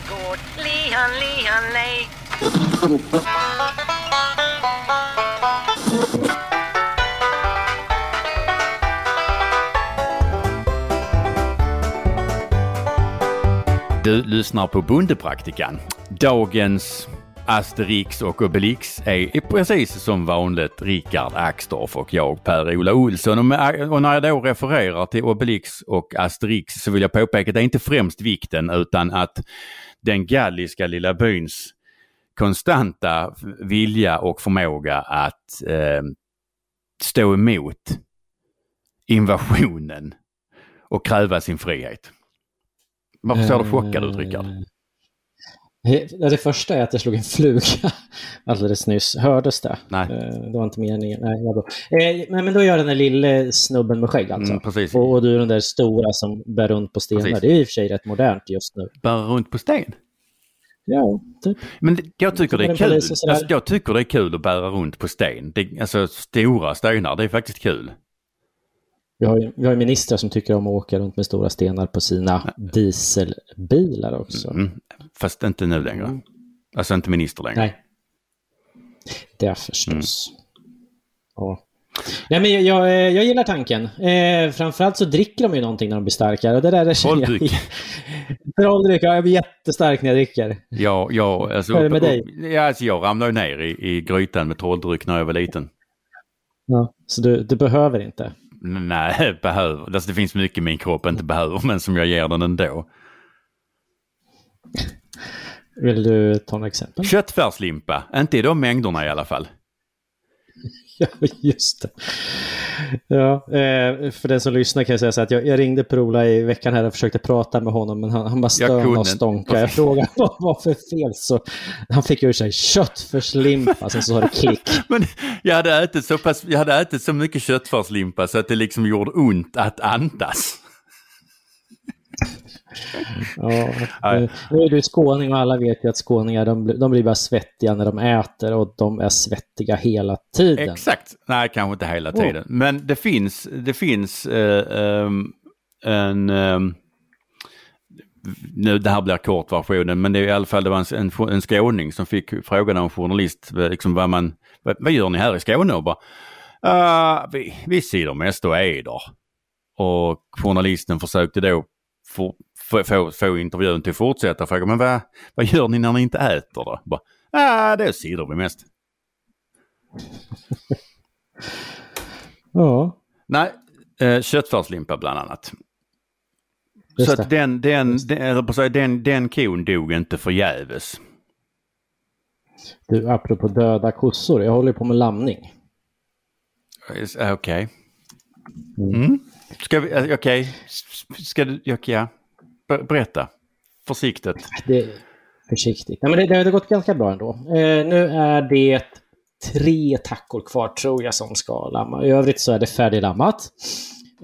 gård. Lihan, lihan, lej. Du lyssnar på Bondepraktikan. Dagens Asterix och Obelix är precis som vanligt Rickard Axdorff och jag Per-Ola Olsson. Och, med, och när jag då refererar till Obelix och Asterix så vill jag påpeka att det är inte främst vikten utan att den galliska lilla byns konstanta vilja och förmåga att eh, stå emot invasionen och kräva sin frihet. Varför ser du chockad ut Rickard? Eh, det första är att jag slog en fluga alldeles nyss. Hördes det? Nej. Eh, Det var inte meningen. Nej, var bra. Eh, Men, då gör den där lille snubben med skägg alltså. Mm, och, du är den där stora som bär runt på stenar. Precis. Det är i och för sig rätt modernt just nu. Bära runt på sten? Ja, typ. Men jag tycker det är kul. Alltså, jag tycker det är kul att bära runt på sten. Det, alltså stora stenar, det är faktiskt kul. Vi har, ju, vi har ju ministrar som tycker om att åka runt med stora stenar på sina dieselbilar också. Mm. Fast inte nu längre. Alltså inte minister längre. Nej. Det förstås. Ja. Nej, men jag, jag, jag gillar tanken. Eh, framförallt så dricker de ju någonting när de blir starkare. Och det där jag... Trolldryck. Trolldryck, ja, jag blir jättestark när jag dricker. Ja, ja, alltså, är det med dig? Ja, alltså, jag ramlade ner i, i grytan med trolldryck när jag var liten. Ja. Så du, du behöver inte. Nej, behöver. Alltså, det finns mycket min kropp inte behöver, men som jag ger den ändå. Vill du ta några exempel? Köttfärslimpa, inte i de mängderna i alla fall. Ja, just det. Ja, eh, för den som lyssnar kan jag säga så att jag, ringde Per-Ola i veckan här och försökte prata med honom, men han, han bara stönade och stånkade. Jag frågade vad det var för fel, så han fick ur sig köttfärslimpa, sen så sa det klick. Men jag hade ätit så pass, jag hade ätit så mycket köttfärslimpa så att det liksom gjorde ont att andas. Ja, eh, nu är du skåning och alla vet ju att skåningar de, blir- de blir bara svettiga när de äter och de är svettiga hela tiden. Exakt. Nej, kanske inte hela tiden. Men det finns, det finns eh, ehm, en... ehm, nu, det här blir kortversionen, men det är i alla fall det var en, en, en skåning som fick frågan av en journalist, eh, liksom vad, man, vad, vad gör ni här i Skåne? Och bara, "Ah, vi, vi sitter mest och eder. Och journalisten försökte då få, få, få, få intervjun till att fortsätta och fråga, men vad, vad gör ni när ni inte äter då? Bara, ah, det sitter vi mest. Ja, Nej, eh, köttfärslimpa bland annat. Just så att den, den, den, säga, den, den kon dog inte förgäves. du, apropå döda kossor, jag håller på med lamning. Eh, Okej. Mm. Ska vi, eh, okej, S- ska du, ja, ja berätta. Försiktigt. Det försiktigt. Nej, men det, det har gått ganska bra ändå. Eh, nu är det tre tackor kvar tror jag som ska lamma. I övrigt så är det färdiglammat.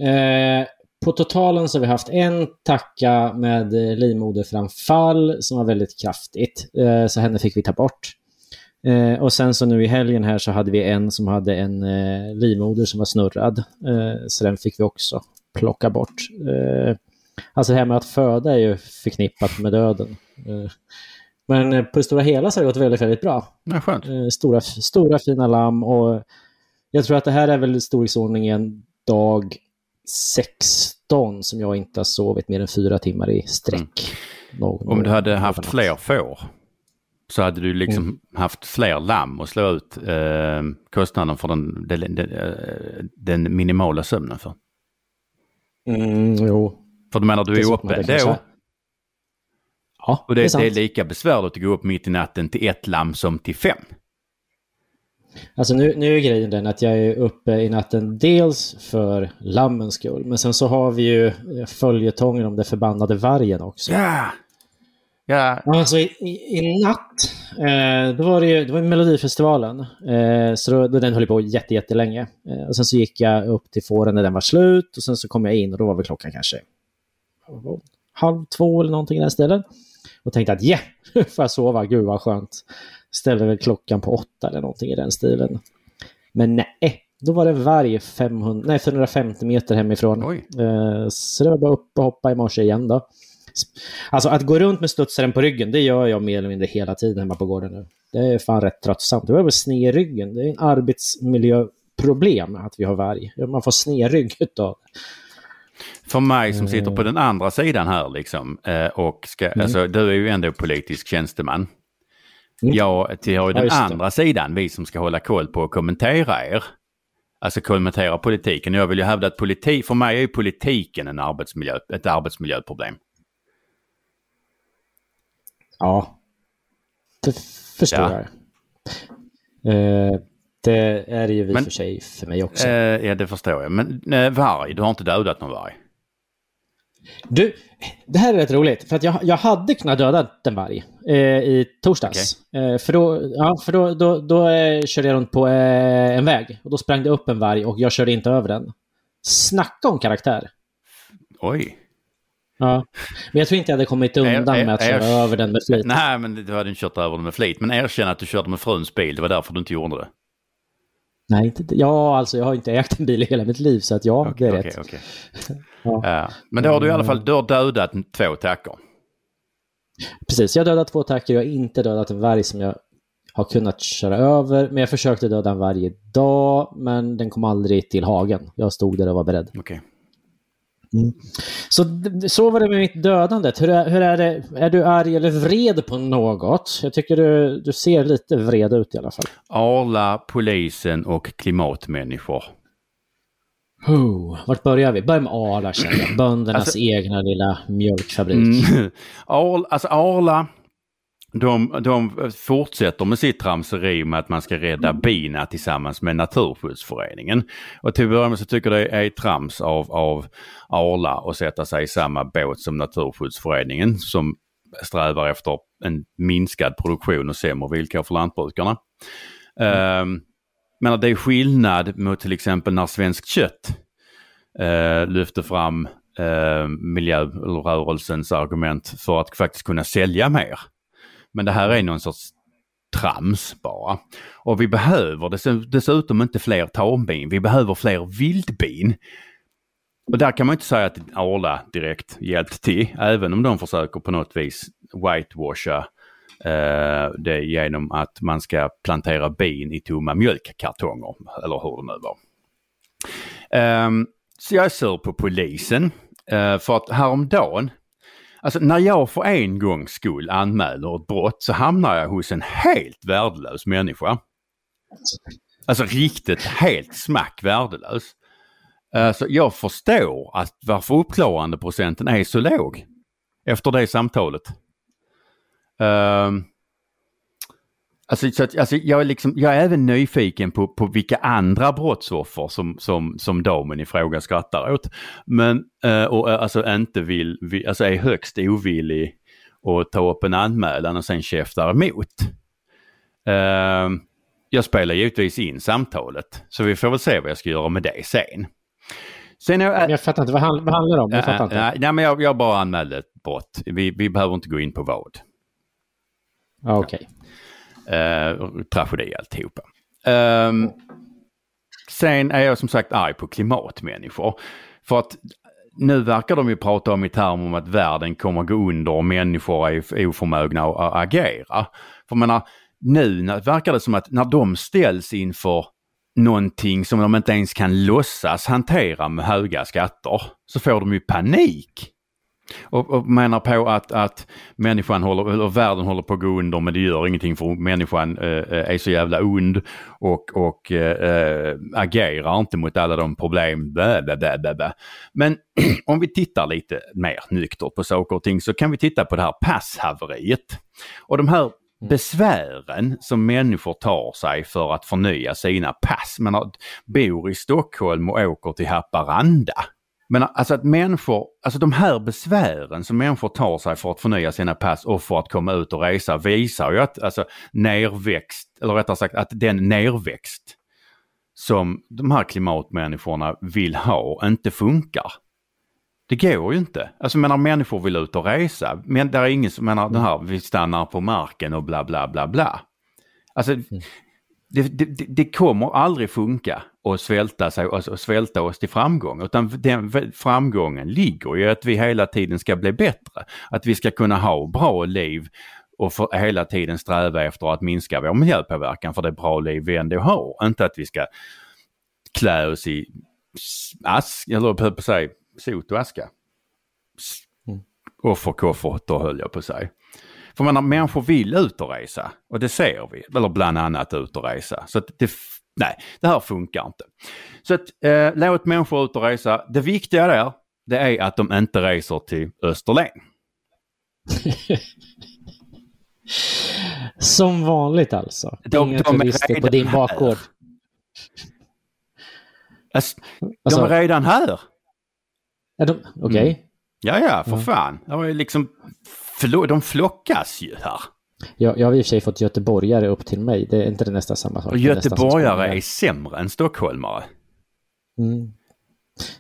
Eh, på totalen så har vi haft en tacka med livmoderframfall som var väldigt kraftigt. Eh, så henne fick vi ta bort. Eh, och sen så nu i helgen här så hade vi en som hade en eh, livmoder som var snurrad. Eh, så den fick vi också plocka bort. Eh, Alltså det här med att föda är ju förknippat med döden. Eh, men eh, på det stora hela så har det gått väldigt, väldigt bra. Ja, skönt. Eh, Stora, stora fina lamm och jag tror att det här är väl i storleksordningen dag 16 som jag inte har sovit mer än fyra timmar i sträck. Någon- Om du hade haft fler får så hade du liksom haft fler lamm och slå ut eh, kostnaden för den, den, den minimala sömnen för. Mm, jo. För du menar du är uppe då Ja, och det, det, är sant. det är lika besvärligt att gå upp mitt i natten till ett lamm som till fem. Alltså nu, nu är grejen den att jag är uppe i natten dels för lammens skull, men sen så har vi ju följetongen om den förbannade vargen också. Ja! Ja, Alltså i, i, i natt, eh, då var det ju det var Melodifestivalen. Eh, så då, då den höll på jätte, jättelänge. Eh, och sen så gick jag upp till fåren när den var slut och sen så kom jag in och då var väl klockan kanske halv två eller någonting i den stilen. Och tänkte att ja, yeah, får jag sova, gud vad skönt. Ställde väl klockan på åtta eller någonting i den stilen. Men nej, då var det varje 500, nej, 450 meter hemifrån. Oj. Eh, så det var bara upp och hoppa i morse igen då. Alltså att gå runt med studsaren på ryggen, det gör jag mer eller mindre hela tiden hemma på gården nu. Det är fan rätt tröttsamt. Det väl sned i ryggen. Det är en arbetsmiljöproblem att vi har varg. Man får sned rygg utav det. För mig som sitter på den andra sidan här liksom eh, och ska, Mm. alltså du är ju ändå politisk tjänsteman. Mm. Jag tillhör ju Ja, den det. andra sidan, vi som ska hålla koll på och kommentera er. Alltså kommentera politiken. Jag vill ju hävda att politik, för mig är ju politiken en arbetsmiljö, ett arbetsmiljöproblem. Ja, det förstår Ja. jag. Eh, det är det ju i och för sig för mig också. Eh, ja, det förstår jag. Men eh, varg, du har inte dödat någon varg? Du, det här är rätt roligt. För att jag, jag hade kunnat döda en varg eh, i torsdags. Eh, för då, ja, för då, då, då eh, körde jag runt på eh, en väg. Och då sprang det upp en varg och jag körde inte över den. Snacka om karaktär. Oj. Ja. Men jag tror inte jag hade kommit undan med att köra över den med flit. Nej, men du hade inte kört över den med flit. Men erkänn att du körde med fruns bil, det var därför du inte gjorde det. Nej, inte, ja, alltså jag har inte ägt en bil i hela mitt liv så att ja, det är Okej, rätt. okej. Ja. Men då har du i alla fall du har dödat två tackor. Precis, jag har dödat två attacker. Jag har inte dödat en varg som jag har kunnat köra över. Men jag försökte döda en varje dag, men den kom aldrig till hagen. Jag stod där och var beredd. Okej. Så, så var det med mitt dödande. Hur är, hur är det? Är du arg eller vred på något? Jag tycker du, du ser lite vred ut i alla fall. Arla, polisen och klimatmänniskor. Oh, vart börjar vi? Börja med Arla känner jag. Böndernas Alltså- egna lilla mjölkfabrik. Mm. Arla, alltså Arla, de, de fortsätter med sitt tramseri med att man ska rädda bina tillsammans med Naturskyddsföreningen. Och till att börja med så tycker jag det är trams av, av Arla att sätta sig i samma båt som Naturskyddsföreningen som strävar efter en minskad produktion och sämre villkor för lantbrukarna. Ehm, men det är skillnad mot till exempel när Svenskt Kött eh, lyfter fram eh, miljörörelsens argument för att faktiskt kunna sälja mer. Men det här är någon sorts trams bara. Och vi behöver dess- dessutom inte fler tambin, vi behöver fler vildbin. Och där kan man inte säga att Arla direkt hjälpt till, även om de försöker på något vis whitewasha eh, det genom att man ska plantera bin i tomma mjölkkartonger, eller hur det nu var. Ehm, så jag är sur på polisen. Uh, för att häromdagen, alltså när jag för en gångs skull anmäler ett brott så hamnar jag hos en helt värdelös människa. Alltså riktigt helt smack värdelös. Alltså, jag förstår att varför uppklarandeprocenten är så låg efter det samtalet. Ehm, Alltså, så att, alltså jag, är liksom, jag är även nyfiken på, på vilka andra brottsoffer som, som, som damen i fråga skrattar åt. Men, eh, och eh, alltså inte vill, vi- alltså är högst ovillig att ta upp en anmälan och sen käftar emot. Eh, jag spelar givetvis in samtalet, så vi får väl se vad jag ska göra med det sen. Sen är jag, Jag fattar inte, vad, hand, vad handlar det om? Jag fattar inte. Nej, nej, men jag, jag bara anmälde ett brott. Vi, vi behöver inte gå in på vad. Ja, Okej. Eh, tragedi alltihopa. Ehm, sen är jag som sagt arg på klimatmänniskor. För att nu verkar de ju prata om i termer om att världen kommer gå under och människor är oförmögna att agera. För menar, nu verkar det som att när de ställs inför någonting som de inte ens kan låtsas hantera med höga skatter så får de ju panik. Och, och menar på att, att människan håller, eller världen håller på att gå under men det gör ingenting för människan eh, eh, är så jävla ond och, och eh, agerar inte mot alla de problem. Bä, bä, bä. Men om vi tittar lite mer nyktert på saker och ting så kan vi titta på det här passhaveriet. Och de här besvären som människor tar sig för att förnya sina pass. Man bor i Stockholm och åker till Haparanda. Men alltså att människor, alltså de här besvären som människor tar sig för att förnya sina pass och för att komma ut och resa visar ju att alltså nerväxt, eller rättare sagt att den nerväxt som de här klimatmänniskorna vill ha inte funkar. Det går ju inte. Alltså menar människor vill ut och resa. Men det är ingen som menar den här, vi stannar på marken och bla bla bla bla. Alltså mm det, det, det kommer aldrig funka att svälta, sig, alltså, svälta oss till framgång utan den framgången ligger i att vi hela tiden ska bli bättre. Att vi ska kunna ha bra liv och för hela tiden sträva efter att minska vår miljöpåverkan för det bra liv vi ändå har. Inte att vi ska klä oss i ask, eller på att säga sot och aska. Mm. Höll jag på att säga. För man, människor vill ut och resa och det ser vi, eller bland annat ut och resa. Så det, nej, det här funkar inte. Så att eh, låt människor ut och resa. Det viktiga där, det är att de inte reser till Österlen. Som vanligt alltså? De, Inga de turister på din bakgård? Alltså, de är redan här. Okej. Okay. Mm. Ja, ja, för fan. De, är liksom, de flockas ju här. Jag, jag har i och för sig fått göteborgare upp till mig. Det är inte det nästan samma sak. Och göteborgare är sämre än stockholmare. Mm.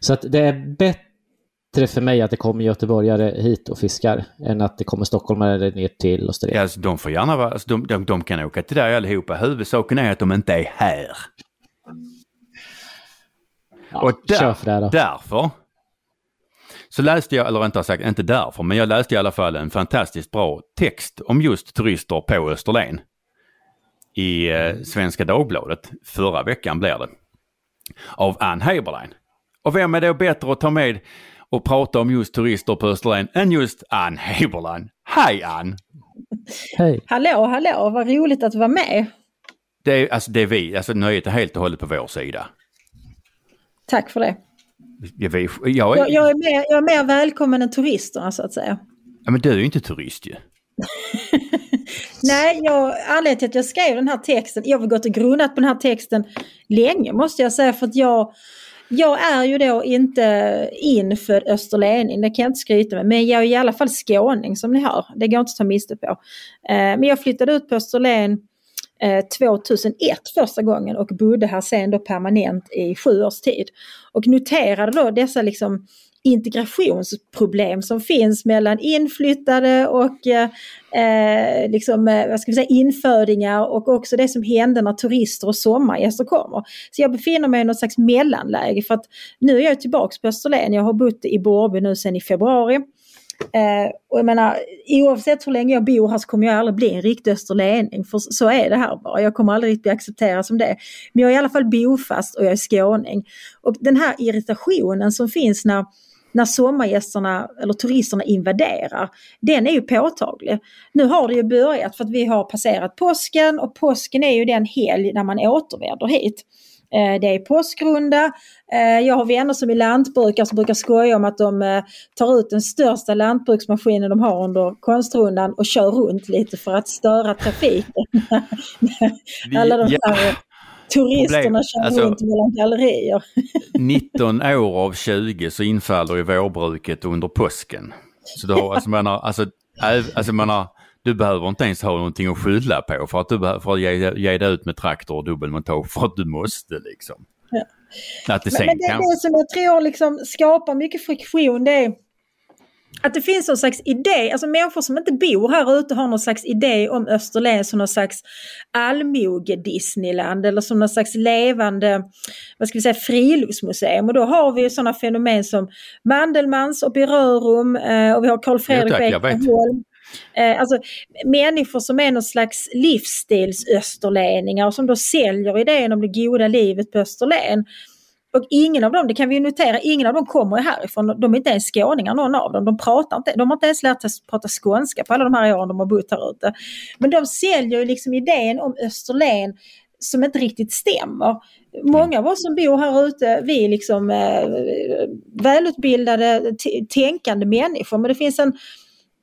Så att det är bättre för mig att det kommer göteborgare hit och fiskar än att det kommer stockholmare ner till Österlen. Ja, alltså, de får gärna vara, alltså, de, de, de, kan åka till dig allihopa. Huvudsaken är att de inte är här. Ja, och där, därför så läste jag, eller rättare sagt inte därför, men jag läste i alla fall en fantastiskt bra text om just turister på Österlen. I eh, Svenska Dagbladet, förra veckan blir det. Av Ann Heberlein. Och vem är då bättre att ta med och prata om just turister på Österlen än just Ann Heberlein? Hej Ann! Hej! Hallå, hallå, vad roligt att du var med! Det är, alltså, det är vi, alltså nöjet är helt och hållet på vår sida. Tack för det. Jag, jag, jag, jag, är mer, jag är mer välkommen än turisterna så att säga. Ja, men du är ju inte turist ju. Nej, jag, anledningen till att jag skrev den här texten, jag har gått och grunnat på den här texten länge måste jag säga för att jag jag är ju då inte infödd österlening, det kan jag inte skryta med, men jag är i alla fall skåning som ni hör. Det går inte att ta miste på. Eh, men jag flyttade ut på Österlen Eh, 2001 första gången och bodde här sen då permanent i sju års tid. Och noterade då dessa liksom integrationsproblem som finns mellan inflyttade och eh, liksom, eh, vad ska vi säga, infödingar och också det som hände när turister och sommargäster kommer. Så jag befinner mig i något slags mellanläge för att nu är jag tillbaks på Österlen. Jag har bott i Borby nu sedan i februari. Eh, och jag menar, oavsett hur länge jag bor här så kommer jag aldrig bli en riktig österlening. För så är det här bara. Jag kommer aldrig riktigt bli accepterad som det. Men jag är i alla fall bofast och jag är skåning. Och den här irritationen som finns när när sommargästerna eller turisterna invaderar, den är ju påtaglig. Nu har det ju börjat för att vi har passerat påsken och påsken är ju den helg när man återvänder hit. Eh, det är påskrunda. Eh, jag har vänner som är lantbrukare som brukar skoja om att de eh, tar ut den största lantbruksmaskinen de har under konstrundan och kör runt lite för att störa trafiken. Alla de här turisterna kör alltså, runt mellan gallerier. 19 år av 20 så infaller ju vårbruket under påsken. Så du har, alltså, menar, alltså, alltså menar, du behöver inte ens ha någonting att skylla på för att du för att ge, ge dig ut med traktor och dubbelmontage för att du måste liksom. Ja. Att det men, men det, kan... det som jag tror liksom skapar mycket friktion det är att det finns någon slags idé, alltså människor som inte bor här ute har någon slags idé om Österlen som någon slags allmoge-Disneyland eller som någon slags levande, vad ska vi säga, friluftsmuseum. Och då har vi sådana fenomen som Mandelmans och Birörum eh, och vi har Karl Fredrik Ekholm. Eh, alltså människor som är någon slags livsstilsösterleningar och som då säljer idén om det goda livet på Österlen. Och ingen av dem, det kan vi notera, ingen av dem kommer härifrån. De är inte ens skåningar någon av dem. De, pratar inte, de har inte ens lärt sig prata skånska på alla de här åren de har bott här ute. Men de säljer ju liksom idén om Österlen som inte riktigt stämmer. Många av oss som bor här ute, vi är liksom eh, välutbildade, tänkande människor. Men det finns en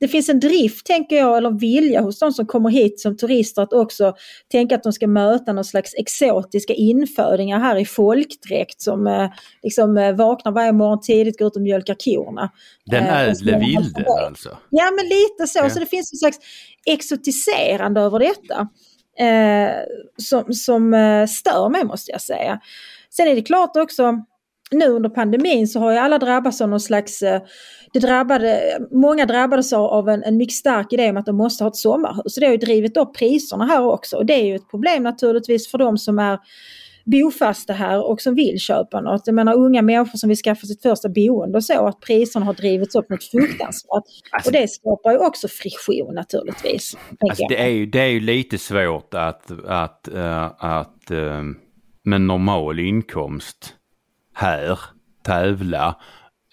det finns en drift, tänker jag, eller vilja hos de som kommer hit som turister att också tänka att de ska möta någon slags exotiska infödingar här i folkdräkt som eh, liksom eh, vaknar varje morgon tidigt, går ut och mjölkar korna. Den eh, ädle vilden alltså? Ja, men lite så. Ja. Så det finns en slags exotiserande över detta. Eh, som, som eh, stör mig måste jag säga. Sen är det klart också nu under pandemin så har ju alla drabbats av någon slags, eh, det drabbade, många drabbades av en, en mycket stark idé om att de måste ha ett sommarhus. Så det har ju drivit upp priserna här också och det är ju ett problem naturligtvis för de som är bofasta här och som vill köpa något. Jag menar unga människor som vill skaffa sitt första boende och så, att priserna har drivits upp något fruktansvärt. Alltså- och det skapar ju också friktion naturligtvis. Alltså, det, är ju, det är ju lite svårt att, att, eh, att eh, med normal inkomst här tävla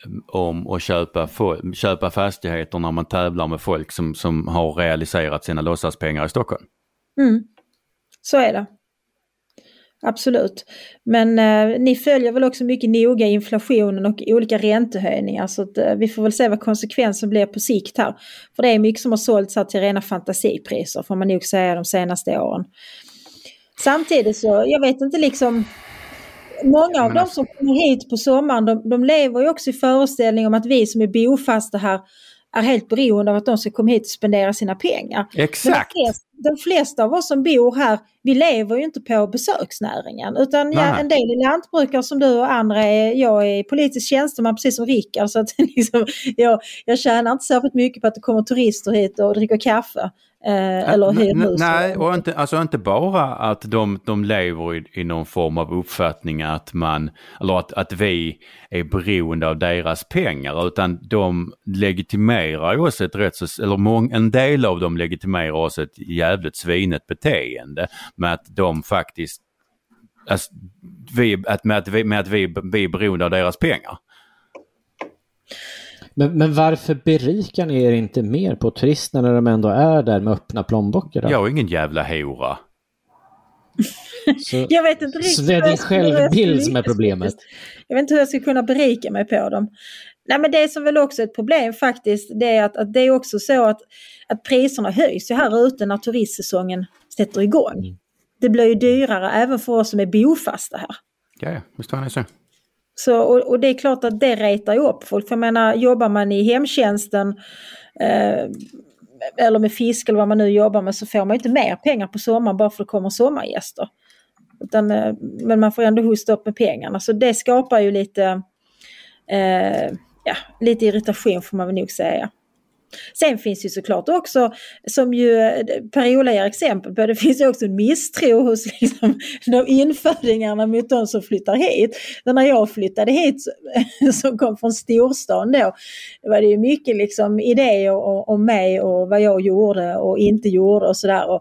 eh, om att köpa, köpa fastigheter när man tävlar med folk som, som har realiserat sina låtsaspengar i Stockholm. Mm. Så är det. Absolut. Men eh, ni följer väl också mycket noga inflationen och olika räntehöjningar så att, eh, vi får väl se vad konsekvensen blir på sikt här. För det är mycket som har sålts här till rena fantasipriser får man nog säga de senaste åren. Samtidigt så, jag vet inte liksom Många av Men de som kommer hit på sommaren de, de lever ju också i föreställning om att vi som är bofasta här är helt beroende av att de ska komma hit och spendera sina pengar. Men Exakt! De flesta, de flesta av oss som bor här, vi lever ju inte på besöksnäringen. Utan ja, Nej, nej. en del är lantbrukare som du och andra är, jag är politisk tjänsteman precis som Rickard. Så att, liksom, jag, jag tjänar inte särskilt mycket på att det kommer turister hit och dricker kaffe. Eh, eller hyr hus. Nej, och inte, alltså inte bara att de, de lever i, i någon form av uppfattning att man, eller att, att vi är beroende av deras pengar utan de legitimerar ju oss ett rätt så, eller mång, en del av dem legitimerar oss ett jävligt svinet beteende med att de faktiskt, alltså, vi, att, med att, vi, med att vi, vi är beroende av deras pengar. Men, men varför berikar ni er inte mer på turisterna när de ändå är där med öppna plånböcker? då? Jag är ingen jävla hora. Så, Jag vet inte riktigt så det är din självbild som är problemet? Jag vet inte hur jag ska kunna berika mig på dem. Nej men det som väl också är ett problem faktiskt det är att, att det är också så att, att priserna höjs ju här ute när turistsäsongen sätter igång. Mm. Det blir ju dyrare även för oss som är bofasta här. Ja, ja, visst var det så. Så, och, och det är klart att det retar ju upp folk. För jag menar, jobbar man i hemtjänsten eh, eller med fisk eller vad man nu jobbar med så får man ju inte mer pengar på sommaren bara för att det kommer sommargäster. Utan, eh, men man får ändå hosta upp med pengarna. Så det skapar ju lite, eh, ja, lite irritation får man väl nog säga. Sen finns ju såklart också, som ju Per-Ola ger exempel på, det finns ju också en misstro hos liksom, de infödingarna mot de som flyttar hit. Så när jag flyttade hit, som kom från storstan då, då var det ju mycket liksom idéer om mig och vad jag gjorde och inte gjorde och sådär.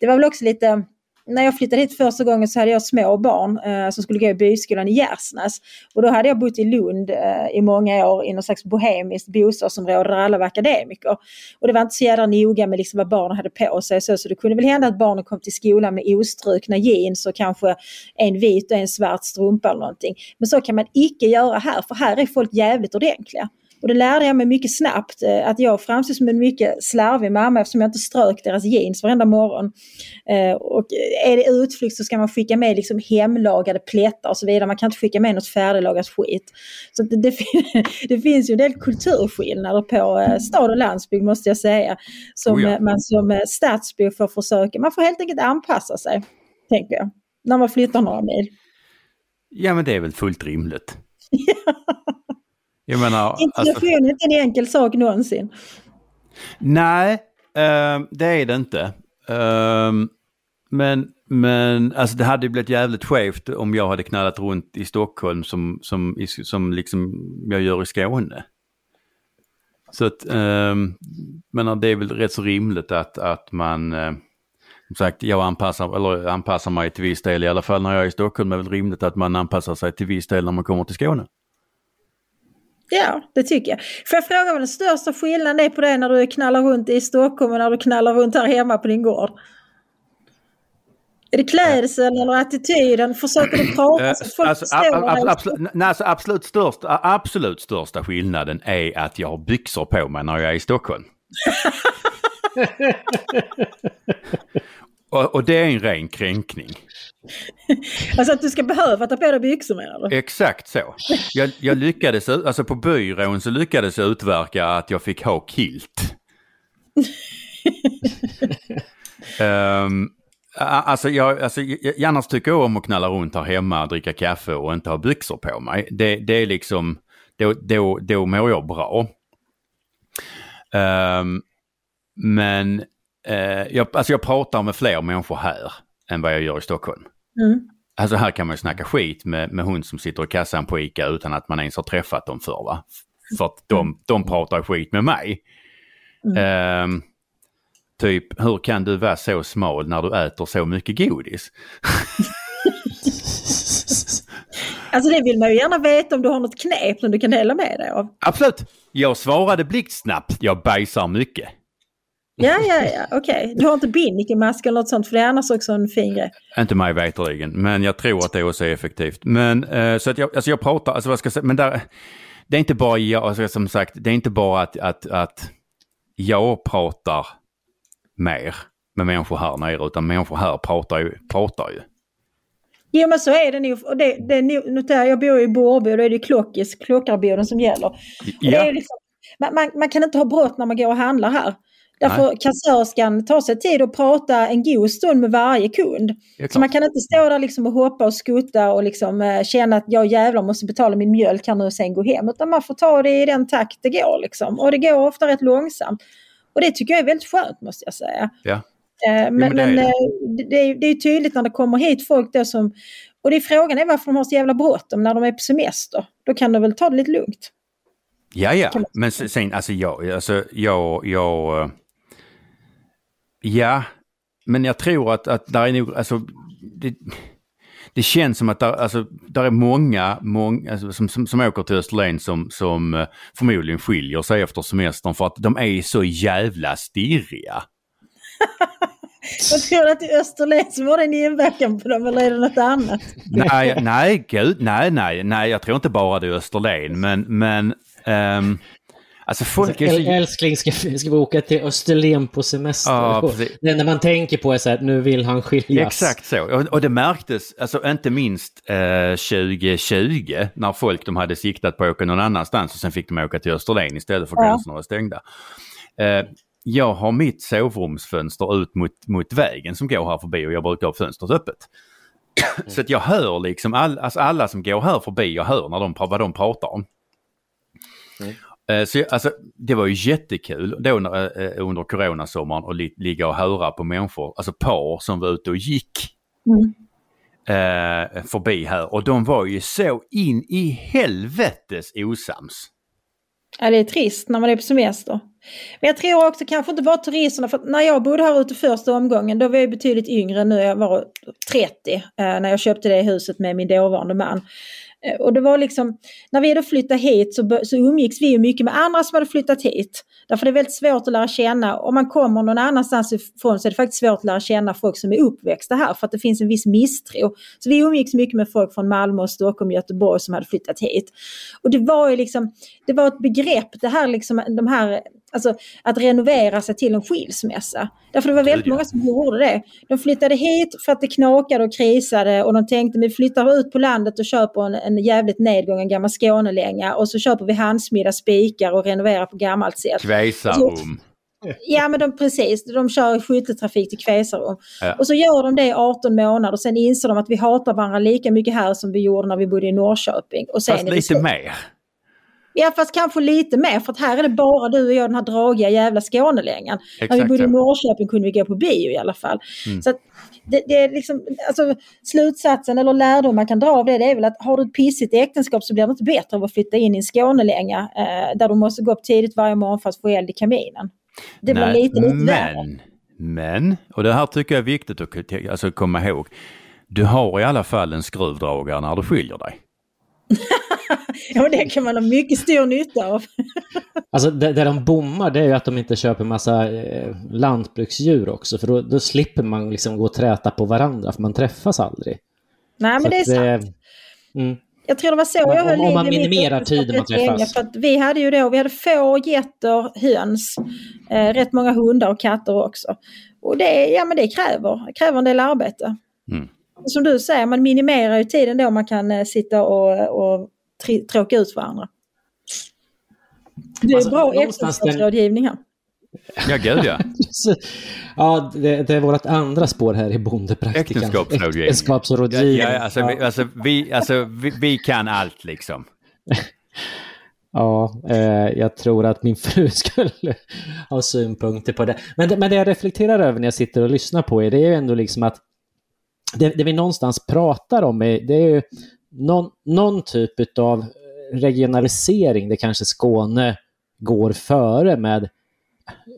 Det var väl också lite när jag flyttade hit första gången så hade jag små barn eh, som skulle gå i byskolan i Gärsnäs. Och då hade jag bott i Lund eh, i många år i någon slags bohemiskt bostadsområde där alla var akademiker. Och det var inte så jävla noga med liksom vad barnen hade på sig. Så, så det kunde väl hända att barnen kom till skolan med ostrukna jeans och kanske en vit och en svart strumpa eller någonting. Men så kan man icke göra här för här är folk jävligt ordentliga. Och det lärde jag mig mycket snabbt eh, att jag framstod som en mycket slarvig mamma eftersom jag inte strök deras jeans varenda morgon. Eh, och är det utflykt så ska man skicka med liksom hemlagade plättar och så vidare. Man kan inte skicka med något färdiglagat skit. Så det, det, det finns ju en del kulturskillnader på eh, stad och landsbygd måste jag säga. Som Oh ja. man som stadsbo får försöka, man får helt enkelt anpassa sig. Tänker jag. När man flyttar några mil. Ja men det är väl fullt rimligt. Jag menar, alltså, Integration är inte en enkel sak någonsin. nej, eh, det är det inte. Eh, men, men alltså det hade ju blivit jävligt skevt om jag hade knallat runt i Stockholm som, som, som liksom jag gör i Skåne. Så att, eh, men det är väl rätt så rimligt att, att man, eh, som sagt, jag anpassar, eller anpassar mig till viss del i alla fall när jag är i Stockholm. Det är väl rimligt att man anpassar sig till viss del när man kommer till Skåne. Ja, det tycker jag. Får jag fråga vad den största skillnaden är på det när du knallar runt i Stockholm och när du knallar runt här hemma på din gård? Är det klädseln eller attityden? Försöker du prata Eh, så att folk alltså, förstår? ab- absolut, nej, alltså, absolut, största, absolut största skillnaden är att jag har byxor på mig när jag är i Stockholm. och, och det är en ren kränkning. Alltså att du ska behöva ta på dig byxor menar du? Exakt så. Jag, jag lyckades, alltså på byrån så lyckades jag utverka att jag fick ha kilt. Ehm, Alltså, jag, alltså, jag, annars tycker jag om att knalla runt här hemma, dricka kaffe och inte ha byxor på mig. Det, det är liksom, då, då, då mår jag bra. Um, men uh, jag, alltså jag pratar med fler människor här än vad jag gör i Stockholm. Mm. Alltså här kan man ju snacka skit med, med hon som sitter i kassan på ICA utan att man ens har träffat dem förr. Va? För att de, de pratar skit med mig. Mm. Um, typ, hur kan du vara så smal när du äter så mycket godis? Alltså det vill man ju gärna veta om du har något knep som du kan dela med dig av. Absolut! Jag svarade blixtsnabbt, jag bajsar mycket. Ja, ja, ja, okej. Du har inte binnikemask eller något sånt för det är annars också en fin grej. Inte mig veterligen, men jag tror att det också är effektivt. Men eh, så att jag, alltså jag pratar, alltså vad ska jag säga, men där, det är inte bara jag, alltså som sagt, det är inte bara att, att, att jag pratar mer med människor här nere, utan människor här pratar ju. Pratar ju. Jo men så är det nog. Och det, det är jag bor i Borrby och då är det klockis, klockarboden som gäller. Ja, ju liksom, man, man, man kan inte ha brått när man går och handlar här. Därför kassörskan tar sig tid att prata en god stund med varje kund. Så man kan inte stå där liksom och hoppa och skutta och liksom, eh, känna att jag jävlar måste betala min mjölk här nu och sen gå hem. Utan man får ta det i den takt det går. Liksom. Och det går ofta rätt långsamt. Och det tycker jag är väldigt skönt måste jag säga. Ja. Eh, men men det är det. eh, det, det, är, det är tydligt när det kommer hit folk då som... Och det är frågan är varför de har så jävla bråttom när de är på semester. Då kan de väl ta det lite lugnt. Ja, ja, men sen, alltså jag, alltså jag, jag, ja, men jag tror att, att där är nog, alltså, det, det känns som att där, alltså, där är många, många alltså, som, som, som åker till Österlen som, som eh, förmodligen skiljer sig efter semestern för att de är så jävla stirriga. Jag tror att det är Österlen som har den inverkan på dem eller är det något annat? Nej, nej, gud, nej, nej, nej, jag tror inte bara det är Österlen, men, men, ehm, alltså folk är så... Äl- Älskling, ska, vi- ska vi åka till Österlen på semester? Ja, det enda man tänker på är så här, nu vill han skiljas. Exakt så. Och, och det märktes, alltså inte minst eh, 2020 när folk de hade siktat på att åka någon annanstans och sen fick de åka till Österlen istället för Ja. gränserna var stängda. Eh, jag har mitt sovrumsfönster ut mot, mot vägen som går här förbi och jag brukar ha fönstret öppet. Så att jag hör liksom all, alltså alla som går här förbi, jag hör när de, vad de pratar om. Eh, Så jag, alltså, det var ju jättekul då när, eh, under coronasommaren att li, ligga och höra på människor, alltså par som var ute och gick Mm. eh, förbi här och de var ju så in i helvetes osams. Ja, det är trist när man är på semester. Men jag tror också kanske inte bara turisterna, för när jag bodde här ute första omgången, då var jag betydligt yngre nu, jag var 30 eh, när jag köpte det huset med min dåvarande man. Eh, och det var liksom, när vi då flyttade hit så, så umgicks vi ju mycket med andra som hade flyttat hit. Därför det är väldigt svårt att lära känna, om man kommer någon annanstans ifrån så är det faktiskt svårt att lära känna folk som är uppväxta här för att det finns en viss misstro. Så vi umgicks mycket med folk från Malmö, Stockholm, Göteborg som hade flyttat hit. Och det var ju liksom, det var ett begrepp, det här liksom, de här, alltså att renovera sig till en skilsmässa. Därför det var väldigt många som gjorde det. De flyttade hit för att det knakade och krisade och de tänkte vi flyttar ut på landet och köper en, en jävligt nedgången gammal Skånelänga och så köper vi handsmidda spikar och renoverar på gammalt sätt. Kvesarum. Ja men de, precis, de kör skytteltrafik till Kvesarum. Ja. Och så gör de det i 18 månader och sen inser de att vi hatar varandra lika mycket här som vi gjorde när vi bodde i Norrköping. Och sen Fast lite mer. Ja fast kanske lite mer för att här är det bara du och jag den här dragiga jävla Skånelängan. När vi bodde i. Norrköping kunde vi gå på bio i alla fall. Mm. Så det, det är liksom, alltså, slutsatsen eller lärdom man kan dra av det, det är väl att har du ett pissigt äktenskap så blir det inte bättre av att flytta in i en Skånelänga eh, där du måste gå upp tidigt varje morgon för att få eld i kaminen. Det blir Nej, lite, lite värre. men, men, och det här tycker jag är viktigt att alltså, komma ihåg. Du har i alla fall en skruvdragare när du skiljer dig. Ja, och det kan man ha mycket stor nytta av. Alltså det, det de bommar det är ju att de inte köper massa eh, lantbruksdjur också. För då, då slipper man liksom gå och träta på varandra för man träffas aldrig. Nej Så men det är att sant. mm. Jag tror det var så Om- jag höll om liv man minimerar tiden man träffas. För att vi hade ju då, vi hade får, getter, höns, eh, rätt många hundar och katter också. Och det, ja, men det kräver, kräver en del arbete. Mm. Som du säger, man minimerar ju tiden då man kan eh, sitta och, och tråka ut varandra. Det är Alltså, bra äktenskapsrådgivning här. Ja, gud ja. ja, det, det är vårt andra spår här i bondepraktikan. Äktenskapsrådgivning. Äktenskapsrådgivning. Ja, ja, alltså, vi, alltså, vi, alltså vi, vi kan allt liksom. Ja, eh, jag tror att min fru skulle ha synpunkter på det. Men, det. men det jag reflekterar över när jag sitter och lyssnar på er, det är ju ändå liksom att det, det vi någonstans pratar om, är, det är ju någon, någon typ av regionalisering där kanske Skåne går före med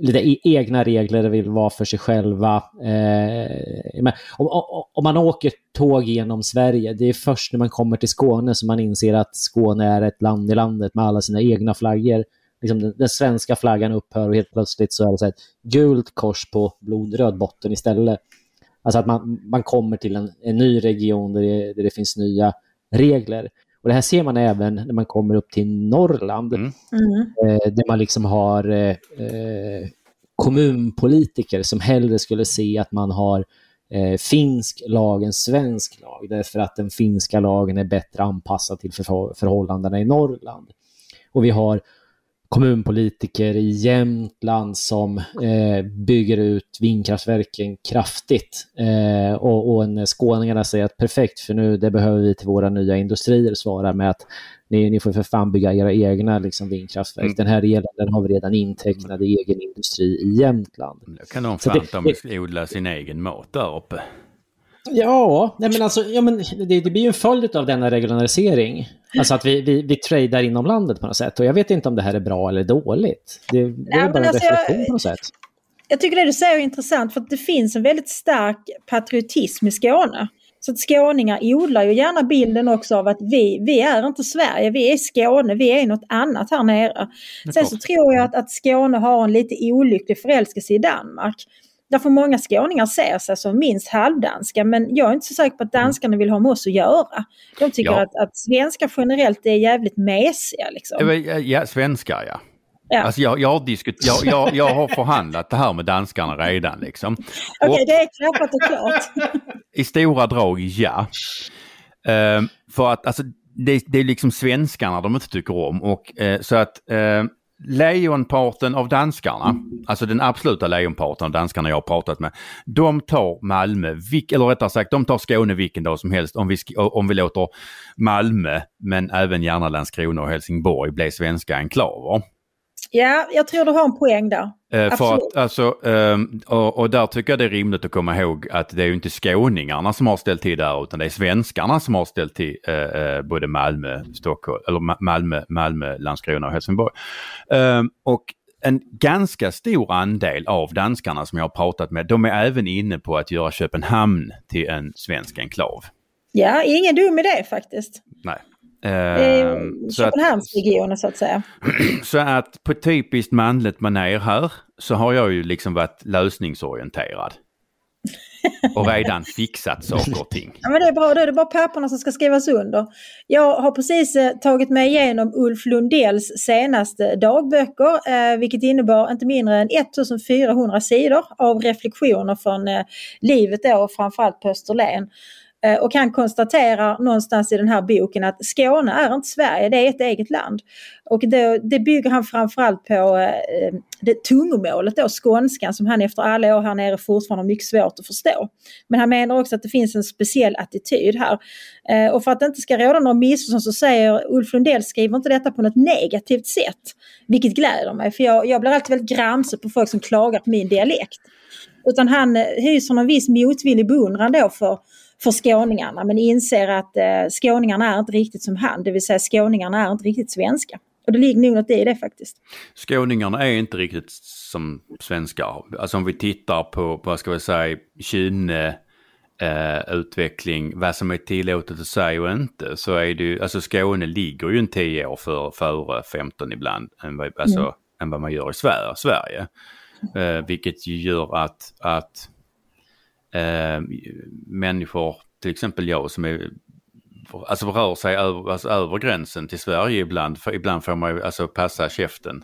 lite e-, egna regler vill vara för sig själva. Eh, men om, om, man åker tåg genom Sverige, det är först när man kommer till Skåne som man inser att Skåne är ett land i landet med alla sina egna flaggor. Liksom den, den svenska flaggan upphör och helt plötsligt så är det så ett gult kors på blodröd botten istället. Alltså att man, man kommer till en, en ny region där det, där det finns nya regler. Och det här ser man även när man kommer upp till Norrland, mm. eh, där man liksom har eh, eh, kommunpolitiker som hellre skulle se att man har eh, finsk lag än svensk lag, därför att den finska lagen är bättre anpassad till för förhållandena i Norrland. Och vi har kommunpolitiker i Jämtland som eh, bygger ut vindkraftverken kraftigt. Eh, och, och en skåningarna säger att perfekt, för nu det behöver vi till våra nya industrier svara med att ni, ni får för fan bygga era egna liksom, vindkraftverk. Mm. Den här elen den har vi redan intecknad i egen industri i Jämtland. Då kan de fan det, odla sin egen mat där uppe. Ja, nej men alltså, ja, men det, det blir ju en följd av denna regionalisering. Alltså att vi, vi, vi tradar inom landet på något sätt. Och jag vet inte om det här är bra eller dåligt. Det, det är ja, bara en alltså, reflektion på något sätt. Jag tycker det du säger är intressant för att det finns en väldigt stark patriotism i Skåne. Så att skåningar odlar ju gärna bilden också av att vi, vi är inte Sverige, vi är Skåne, vi är något annat här nere. Sen så tror jag att, att Skåne har en lite olycklig förälskelse i Danmark. Därför många skåningar ser sig som minst halvdanska men jag är inte så säker på att danskarna vill ha med oss att göra. De tycker ja. att, att svenskar generellt är jävligt mesiga. Liksom. Ja, svenskar ja. Ja. Alltså jag, jag, har diskut, jag, jag, jag har förhandlat det här med danskarna redan. Liksom. Okej, okay, det är klappat och klart. I stora drag, ja. Uh, för att alltså, det, det, är liksom svenskarna de inte tycker om. Och, uh, så att uh, lejonparten av danskarna, alltså den absoluta lejonparten av danskarna jag har pratat med, de tar Malmö, eller rättare sagt de tar Skåne vilken dag som helst om vi, om vi låter Malmö, men även gärna Landskrona och Helsingborg bli svenska enklaver. Ja, jag tror du har en poäng där. Eh, för att, alltså, eh, och, och, där tycker jag det är rimligt att komma ihåg att det är ju inte skåningarna som har ställt till där utan det är svenskarna som har ställt till eh, eh både Malmö, Stockholm, eller Malmö, Malmö, Landskrona och Helsingborg. Ehm, och en ganska stor andel av danskarna som jag har pratat med, de är även inne på att göra Köpenhamn till en svensk enklav. Ja, ingen dum idé faktiskt. Nej. Eh, Köpenhamnsregionen så att säga. Så att på typiskt manligt manér här så har jag ju liksom varit lösningsorienterad. Och redan fixat saker och ting. Ja, men det är bra, då är det bara papperna som ska skrivas under. Jag har precis eh, tagit mig igenom Ulf Lundells senaste dagböcker, eh, vilket innebar inte mindre än 1400 sidor av reflektioner från eh, livet då, framförallt på Österlen. Eh, och han konstaterar någonstans i den här boken att Skåne är inte Sverige, det är ett eget land. Och det, det bygger han framförallt på eh, eh, det tungomålet då, skånskan, som han efter alla år här nere fortfarande har mycket svårt att förstå. Men han menar också att det finns en speciell attityd här. Eh, och för att det inte ska råda några missförstånd så säger Ulf Lundell skriver inte detta på något negativt sätt. Vilket gläder mig, för jag, jag blir alltid väldigt gramse på folk som klagar på min dialekt. Utan han hyser någon viss motvillig beundran då för för skåningarna men inser att eh, skåningarna är inte riktigt som han, det vill säga skåningarna är inte riktigt svenska. Och det ligger nog något i det faktiskt. Skåningarna är inte riktigt som svenskar. Alltså om vi tittar på, på vad ska vi säga, kynne, eh, utveckling, vad som är tillåtet att säga och inte, så är det ju, alltså Skåne ligger ju en 10 år för, före 15 ibland, än vad, alltså, mm. än vad man gör i Sverige. Sverige. Eh, vilket gör att, att eh, människor, till exempel jag som är alltså rör sig över, alltså över gränsen till Sverige ibland. För ibland får man ju alltså passa käften.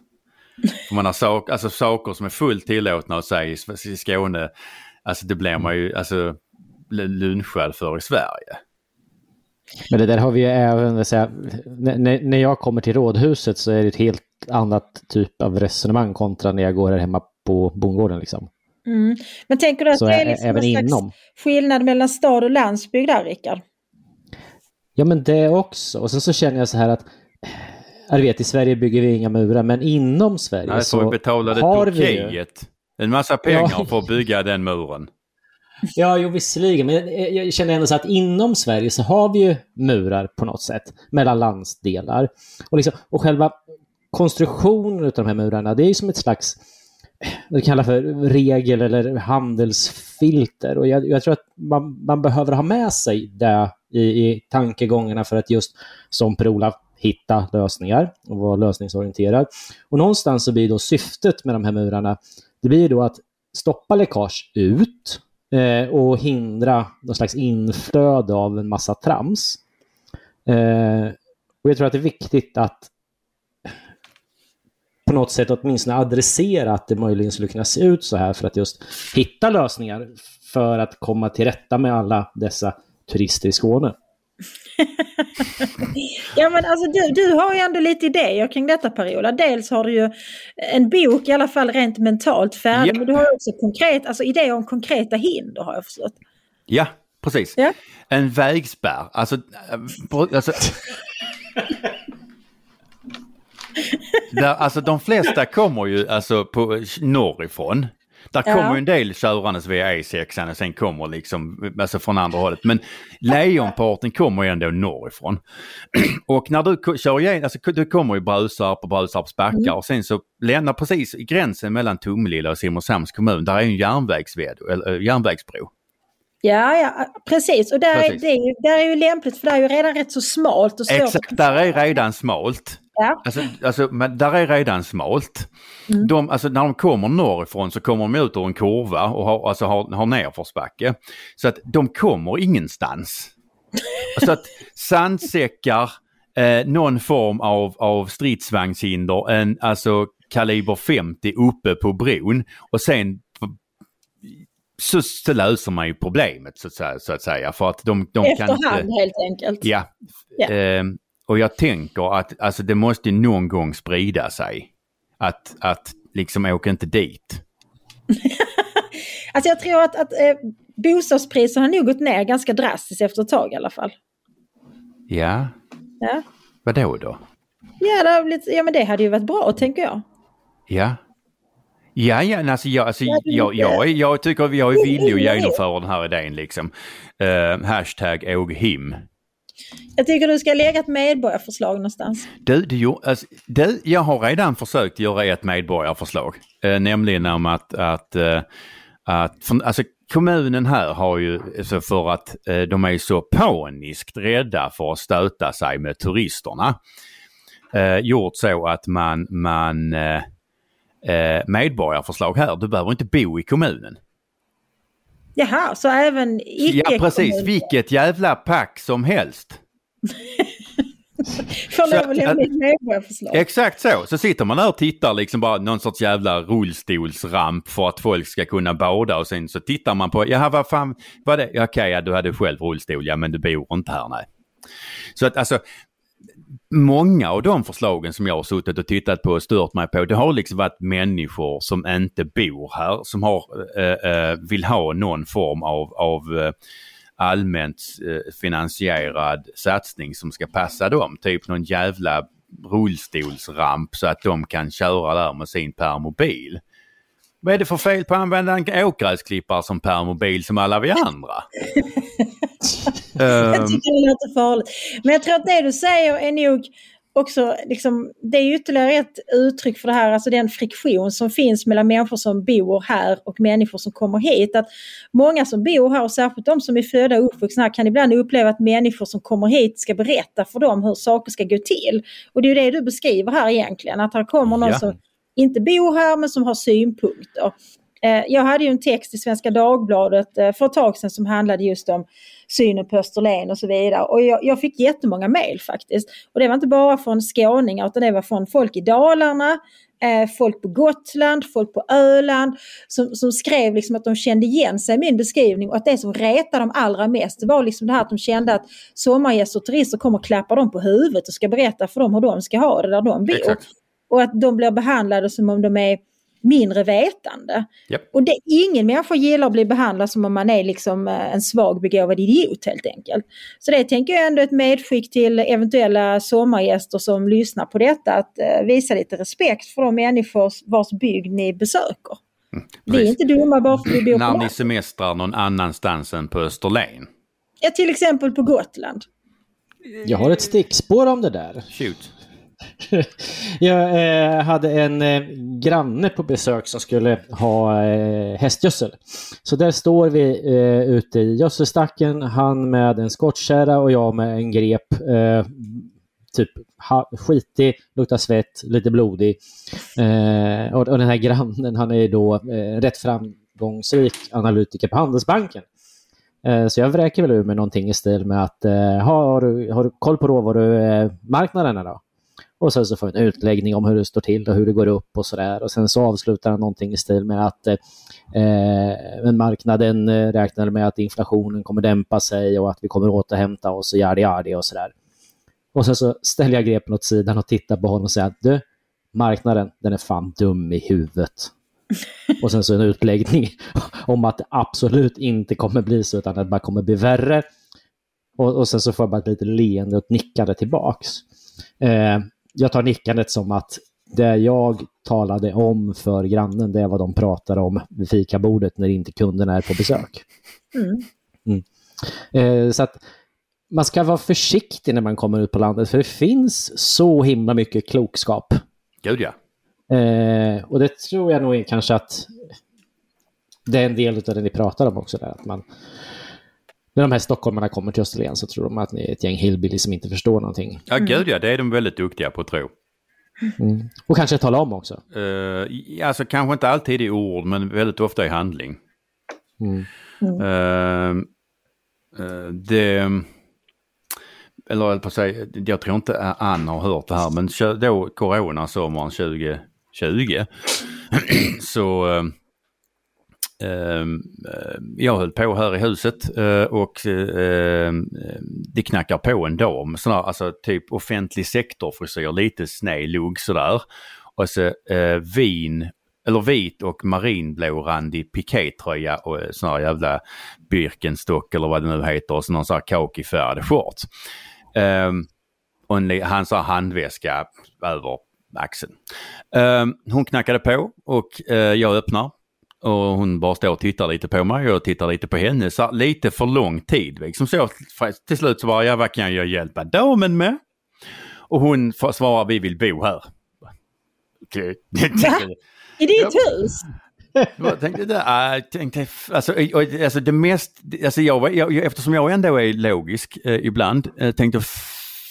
För man har sak, alltså, saker som är fullt tillåtna att säga i, i Skåne, alltså det blir man ju alltså, lunchad för i Sverige. Men det där har vi ju även, säga, när, när jag kommer till rådhuset så är det ett helt annat typ av resonemang kontra när jag går här hemma på bondgården. Liksom. Mm. Men tänker du att Så det är liksom även en slags inom. skillnad mellan stad och landsbygd där, Rickard? Ja, men det också. Och sen så känner jag så här att jag vet, i Sverige bygger vi inga murar, men inom Sverige Nej, så så betalade har vi ju... Turkiet en massa pengar Ja. för att bygga den muren. Ja, jo visserligen, men jag, jag känner ändå så att inom Sverige så har vi ju murar på något sätt mellan landsdelar. Och, liksom, och själva konstruktionen av de här murarna, det är ju som ett slags vad vi kallar för regel eller handelsfilter. Och jag, jag tror att man, man behöver ha med sig det i, i tankegångarna för att just som Per-Ola hitta lösningar och vara lösningsorienterad. Och någonstans så blir då syftet med de här murarna, det blir då att stoppa läckage ut eh, och hindra någon slags inflöde av en massa trams. Eh, och jag tror att det är viktigt att något sätt åtminstone adressera att det möjligen skulle kunna se ut så här för att just hitta lösningar för att komma till rätta med alla dessa turister i Skåne. Ja men alltså du, du har ju ändå lite idéer kring detta Periola. Dels har du ju en bok i alla fall rent mentalt färdig. Ja. Men du har också konkret, alltså idéer om konkreta hinder har jag förstått. Ja, precis. Ja. En vägspärr. Alltså, på- alltså, där, alltså de flesta kommer ju alltså på, norrifrån. Där Ja. kommer en del körandes via E6 och sen kommer liksom alltså från andra hållet. Men lejonparten kommer ju ändå norrifrån. och när du kör igenom, alltså du kommer ju Brösarp och Brösarps backar och sen så lämnar precis i gränsen mellan Tomelilla och Simrishamns kommun, där är en järnvägsved, eller, äh, järnvägsbro. Ja, ja precis. Och där, Precis. Är, det är ju, där är ju lämpligt för det är ju redan rätt så smalt och. Exakt, där är redan smalt. Ja. Alltså, alltså men där är redan smalt. Mm. De, alltså, när de kommer norrifrån så kommer de ut ur en kurva och har, alltså, har, har nerförsbacke. Så att de kommer ingenstans. Så att sandsäckar, eh, någon form av, av stridsvagnshinder, en, alltså kaliber 50 uppe på bron och sen så, så löser man ju problemet så att säga. Så att säga för att de, de kan Efterhand inte... helt enkelt. Ja. Ja. Ehm, och jag tänker att alltså, det måste någon gång sprida sig. Att, att liksom åka inte dit. Alltså jag tror att, att eh, bostadspriserna har nog gått ner ganska drastiskt efter ett tag i alla fall. Ja, Ja, vadå då? ja, det, blivit, ja men det hade ju varit bra tänker jag. Ja. Ja, ja, alltså, jag, alltså, jag, jag, jag tycker att Det är villig att genomföra den här idén liksom. Uh, hashtag Åghim. Jag tycker du ska lägga ett medborgarförslag någonstans. Du, du, alltså, du, jag har redan försökt göra ett medborgarförslag. Eh, nämligen om att, att, eh, att för, alltså, kommunen här har ju, alltså för att eh, de är så paniskt rädda för att stöta sig med turisterna, eh, gjort så att man, man eh, eh medborgarförslag här, du behöver inte bo i kommunen. Jaha, så även icke Ja precis, vilket jävla pack som helst. får lov att lämna ett medborgarförslag. Exakt så. Så sitter man där och tittar liksom bara någon sorts jävla rullstolsramp för att folk ska kunna bada och sen så tittar man på, jaha vad fan var det? Okej, ja, du hade själv rullstol, ja men du bor inte här nej. Så att alltså, många av de förslagen som jag har suttit och tittat på och stört mig på, det har liksom varit människor som inte bor här, som har, eh, eh, vill ha någon form av, av eh, allmänt eh, finansierad satsning som ska passa dem. Typ någon jävla rullstolsramp så att de kan köra där med sin permobil. Vad är det för fel på att använda en åkgräsklippare som permobil som alla vi andra? Jag Ehm, tycker det låter farligt. Men jag tror att det du säger är nog också, liksom, det är ytterligare ett uttryck för det här, alltså den friktion som finns mellan människor som bor här och människor som kommer hit. Att många som bor här och särskilt de som är födda och uppvuxna här kan ibland uppleva att människor som kommer hit ska berätta för dem hur saker ska gå till. Och det är ju det du beskriver här egentligen, att här kommer någon Ja. som inte bor här men som har synpunkter. Eh, Jag hade ju en text i Svenska Dagbladet eh, för ett tag sedan som handlade just om synen på Österlen och så vidare. Och jag, jag fick jättemånga mejl faktiskt. Och det var inte bara från skåningar utan det var från folk i Dalarna, eh, folk på Gotland, folk på Öland som, som skrev liksom att de kände igen sig i min beskrivning och att det som retade dem allra mest det var liksom det här att de kände att sommargäster och turister kommer och klappar dem på huvudet och ska berätta för dem hur de ska ha det där de bor. Exakt. Och att de blir behandlade som om de är mindre vetande. Japp. Och det, ingen människa gillar att bli behandlad som om man är liksom eh, en svag begåvad idiot helt enkelt. Så det tänker jag ändå ett medskick till eventuella sommargäster som lyssnar på detta att eh, visa lite respekt för de människor vars bygd ni besöker. Vi är inte dumma bara för att vi bor på När ni semestrar någon annanstans än på Österlen. Ja, till exempel på Gotland. Jag har ett stickspår om det där. Shoot. Jag eh, hade en eh, granne på besök som skulle ha eh, hästgödsel. Så där står vi eh, ute i gödselstacken, han med en skottkärra och jag med en grep. Eh, typ ha, skitig, luktar svett, lite blodig. Eh, och, och den här grannen, han är då eh, rätt framgångsrik analytiker på Handelsbanken. Eh, så jag vräker väl ur med någonting i stil med att eh, har, du, har du koll på råvarumarknaderna då? Och sen så får vi en utläggning om hur det står till och hur det går upp och sådär. Och sen så avslutar han någonting i stil med att eh, marknaden eh, räknar med att inflationen kommer dämpa sig och att vi kommer återhämta oss och yadi yadi och sådär. Och sen så ställer jag grepen åt sidan och tittar på honom och säger att du, marknaden, den är fan dum i huvudet. Och sen så en utläggning om att det absolut inte kommer bli så utan att det bara kommer bli värre. Och, och sen så får jag bara ett litet leende och ett nickande tillbaks. Eh, jag tar nickandet som att det jag talade om för grannen, det är vad de pratar om vid fikabordet när inte kunderna är på besök. Mm. Eh, så att man ska vara försiktig när man kommer ut på landet, för det finns så himla mycket klokskap. Gud ja. Eh, och det tror jag nog är kanske att det är en del av det ni pratar om också. Där, att man, när de här stockholmarna kommer till Österlen så tror de att ni är ett gäng hillbillies som inte förstår någonting. Ja, gud ja. Det är de väldigt duktiga på att tro. Mm. Och kanske tala om också. Uh, alltså kanske inte alltid i ord, men väldigt ofta i handling. Mm. Eh, eh, det... Eller jag på att säga, jag tror inte Ann har hört det här, men då coronasommaren 2020 så eh, eh, Ehm, eh, jag höll på här i huset eh, och eh, det knackar på en dam, sån här, alltså typ offentlig sektor frisyr, lite sned lugg sådär. Och så eh, vin, eller vit och marinblårandig pikétröja och sån här jävla Birkenstock eller vad det nu heter och så någon sån här kakifärgad shorts. Um, och en, han sa handväska över axeln. Ehm, hon knackade på och eh, jag öppnar. Och hon bara står och tittar lite på mig och jag tittar lite på henne. Så lite för lång tid. Liksom så, till slut så bara, ja vad kan jag hjälpa damen med? Och hon svarar, vi vill bo här. Okej. I ditt hus? Jag tänkte, det, äh, tänkte, alltså, alltså det mest, alltså jag, jag, jag, eftersom jag ändå är logisk eh, ibland, eh, tänkte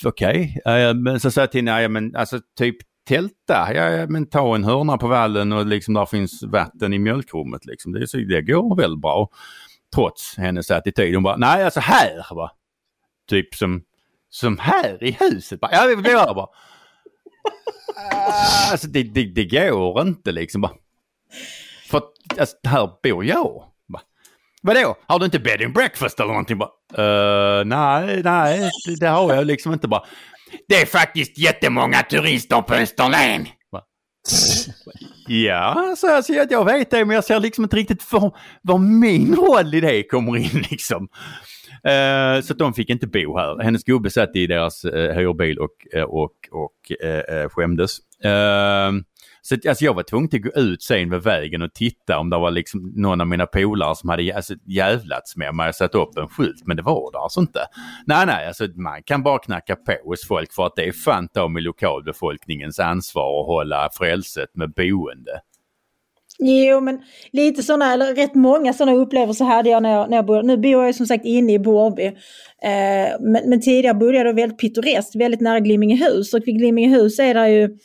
okej, eh, men så sa jag till henne, ja men alltså typ tälta, ja, ja men ta en hörna på vallen och liksom där finns vatten i mjölkrummet liksom, det, så det går väl bra. Trots hennes attityd, hon bara, nej alltså här va. Typ som, som här i huset, bara, ja vi bor här bara. Ah, alltså det, det, det går inte liksom bara. För att alltså, här bor jag. Bara, Vadå? Har du inte bed and breakfast eller någonting? Bara, uh, nej, nej, det, det har jag liksom inte bara. Det är faktiskt jättemånga turister på Österlen. Ja, så jag säger att jag vet det, men jag ser liksom inte riktigt var, var min roll i det kommer in liksom. Eh, så att de fick inte bo här. Hennes gubbe satt i deras uh, hyrbil och, eh, och, och uh, skämdes. Eh, så att, alltså jag var tvungen att gå ut sen vid vägen och titta om det var liksom någon av mina polare som hade alltså, jävlats med mig och satt upp en skylt. Men det var det alltså inte. Nej, nej, alltså man kan bara knacka på hos folk för att det är fan ta lokalbefolkningens ansvar att hålla frälset med boende. Jo, men lite sådana, eller rätt många sådana upplevelser hade jag när jag, när jag bodde. Nu bor jag ju som sagt inne i Borby. Eh, men, men tidigare bodde jag då väldigt pittoreskt, väldigt nära Glimmingehus. Och vid Glimmingehus är det ju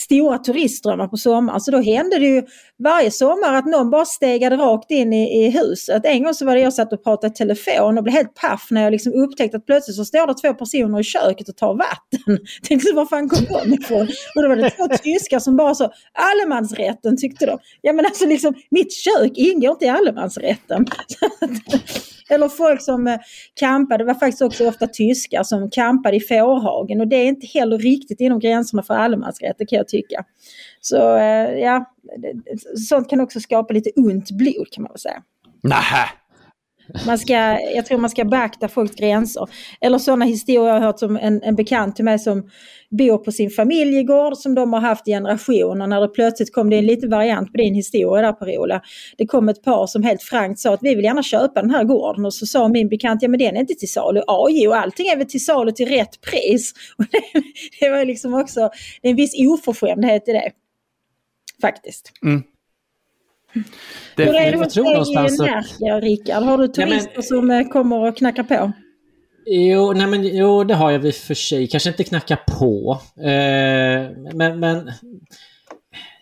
stora turistströmmar på sommaren. Så då hände det ju varje sommar att någon bara stegade rakt in i, i huset. En gång så var det jag satt och pratade i telefon och blev helt paff när jag liksom upptäckte att plötsligt så står det två personer i köket och tar vatten. Tänkte var fan kom de ifrån? Och då var det två tyskar som bara så, allemansrätten tyckte de. Ja men alltså liksom, mitt kök ingår inte i allemansrätten. Eller folk som kampade, campade, det var faktiskt också ofta tyskar som campade i fårhagen och det är inte heller riktigt inom gränserna för allemansrätten kan jag tycka. Så eh, ja, sånt kan också skapa lite ont blod kan man väl säga. Nähä! Man ska, jag tror man ska beakta folks gränser. Eller sådana historier jag har hört som en, en bekant till mig som bor på sin familjegård som de har haft i generationer. När det plötsligt kom det en liten variant på din historia där Per-Ola. Det kom ett par som helt frankt sa att vi vill gärna köpa den här gården och så sa min bekant, ja men den är inte till salu. Ja, jo, allting är väl till salu till rätt pris. Och det, det var liksom också, det är en viss oförskämdhet i det. Faktiskt. Mm. Hur är det hos dig i Närke, Rickard? Har du turister men- som eh, kommer och knackar på? Jo, nej men, jo, det har jag väl för sig. Kanske inte knacka på. Eh, men men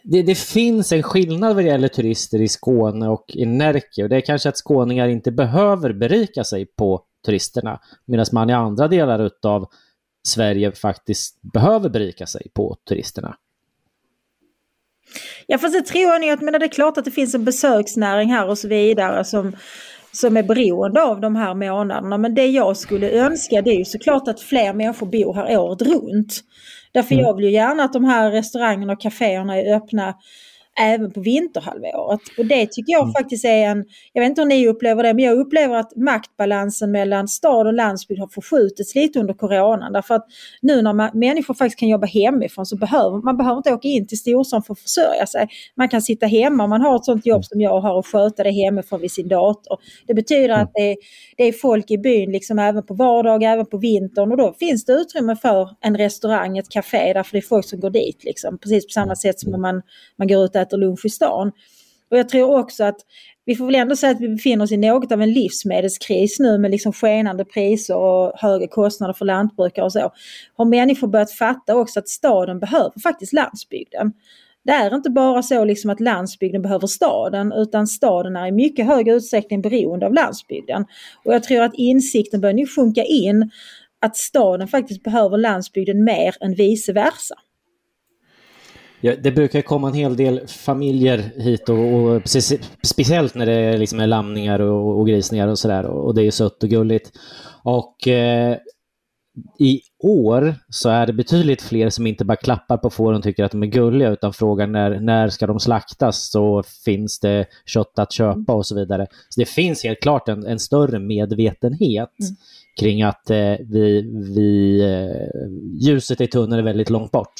det, det finns en skillnad vad det gäller turister i Skåne och i Närke. Och det är kanske att skåningar inte behöver berika sig på turisterna. Medan man i andra delar av Sverige faktiskt behöver berika sig på turisterna. Ja fast det tror jag att, men det är klart att det finns en besöksnäring här och så vidare som, som är beroende av de här månaderna. Men det jag skulle önska det är ju såklart att fler människor bor här året runt. Därför jag vill ju gärna att de här restaurangerna och kaféerna är öppna även på vinterhalvåret. Och det tycker jag faktiskt är en, jag vet inte hur ni upplever det, men jag upplever att maktbalansen mellan stad och landsbygd har förskjutits lite under coronan. Därför att nu när man, människor faktiskt kan jobba hemifrån så behöver man behöver inte åka in till storstan för att försörja sig. Man kan sitta hemma om man har ett sånt jobb som jag har och sköta det hemifrån vid sin dator. Det betyder att det är, det är folk i byn liksom även på vardag, även på vintern och då finns det utrymme för en restaurang, ett café därför det är folk som går dit. Liksom. Precis på samma sätt som när man, man går ut och äter lunch i stan. Och jag tror också att vi får väl ändå säga att vi befinner oss i något av en livsmedelskris nu med liksom skenande priser och högre kostnader för lantbrukare och så. Har människor börjat fatta också att staden behöver faktiskt landsbygden. Det är inte bara så liksom att landsbygden behöver staden utan staden är i mycket högre utsträckning beroende av landsbygden. Och jag tror att insikten börjar nu sjunka in att staden faktiskt behöver landsbygden mer än vice versa. Ja, det brukar komma en hel del familjer hit och, och precis, speciellt när det liksom är lamningar och, och grisningar och sådär och, och det är sött och gulligt. Och eh, i år så är det betydligt fler som inte bara klappar på fåren och tycker att de är gulliga utan frågar när, när ska de slaktas så finns det kött att köpa och så vidare. Så det finns helt klart en, en större medvetenhet Mm kring att eh, vi, vi, eh, ljuset i tunneln är väldigt långt bort.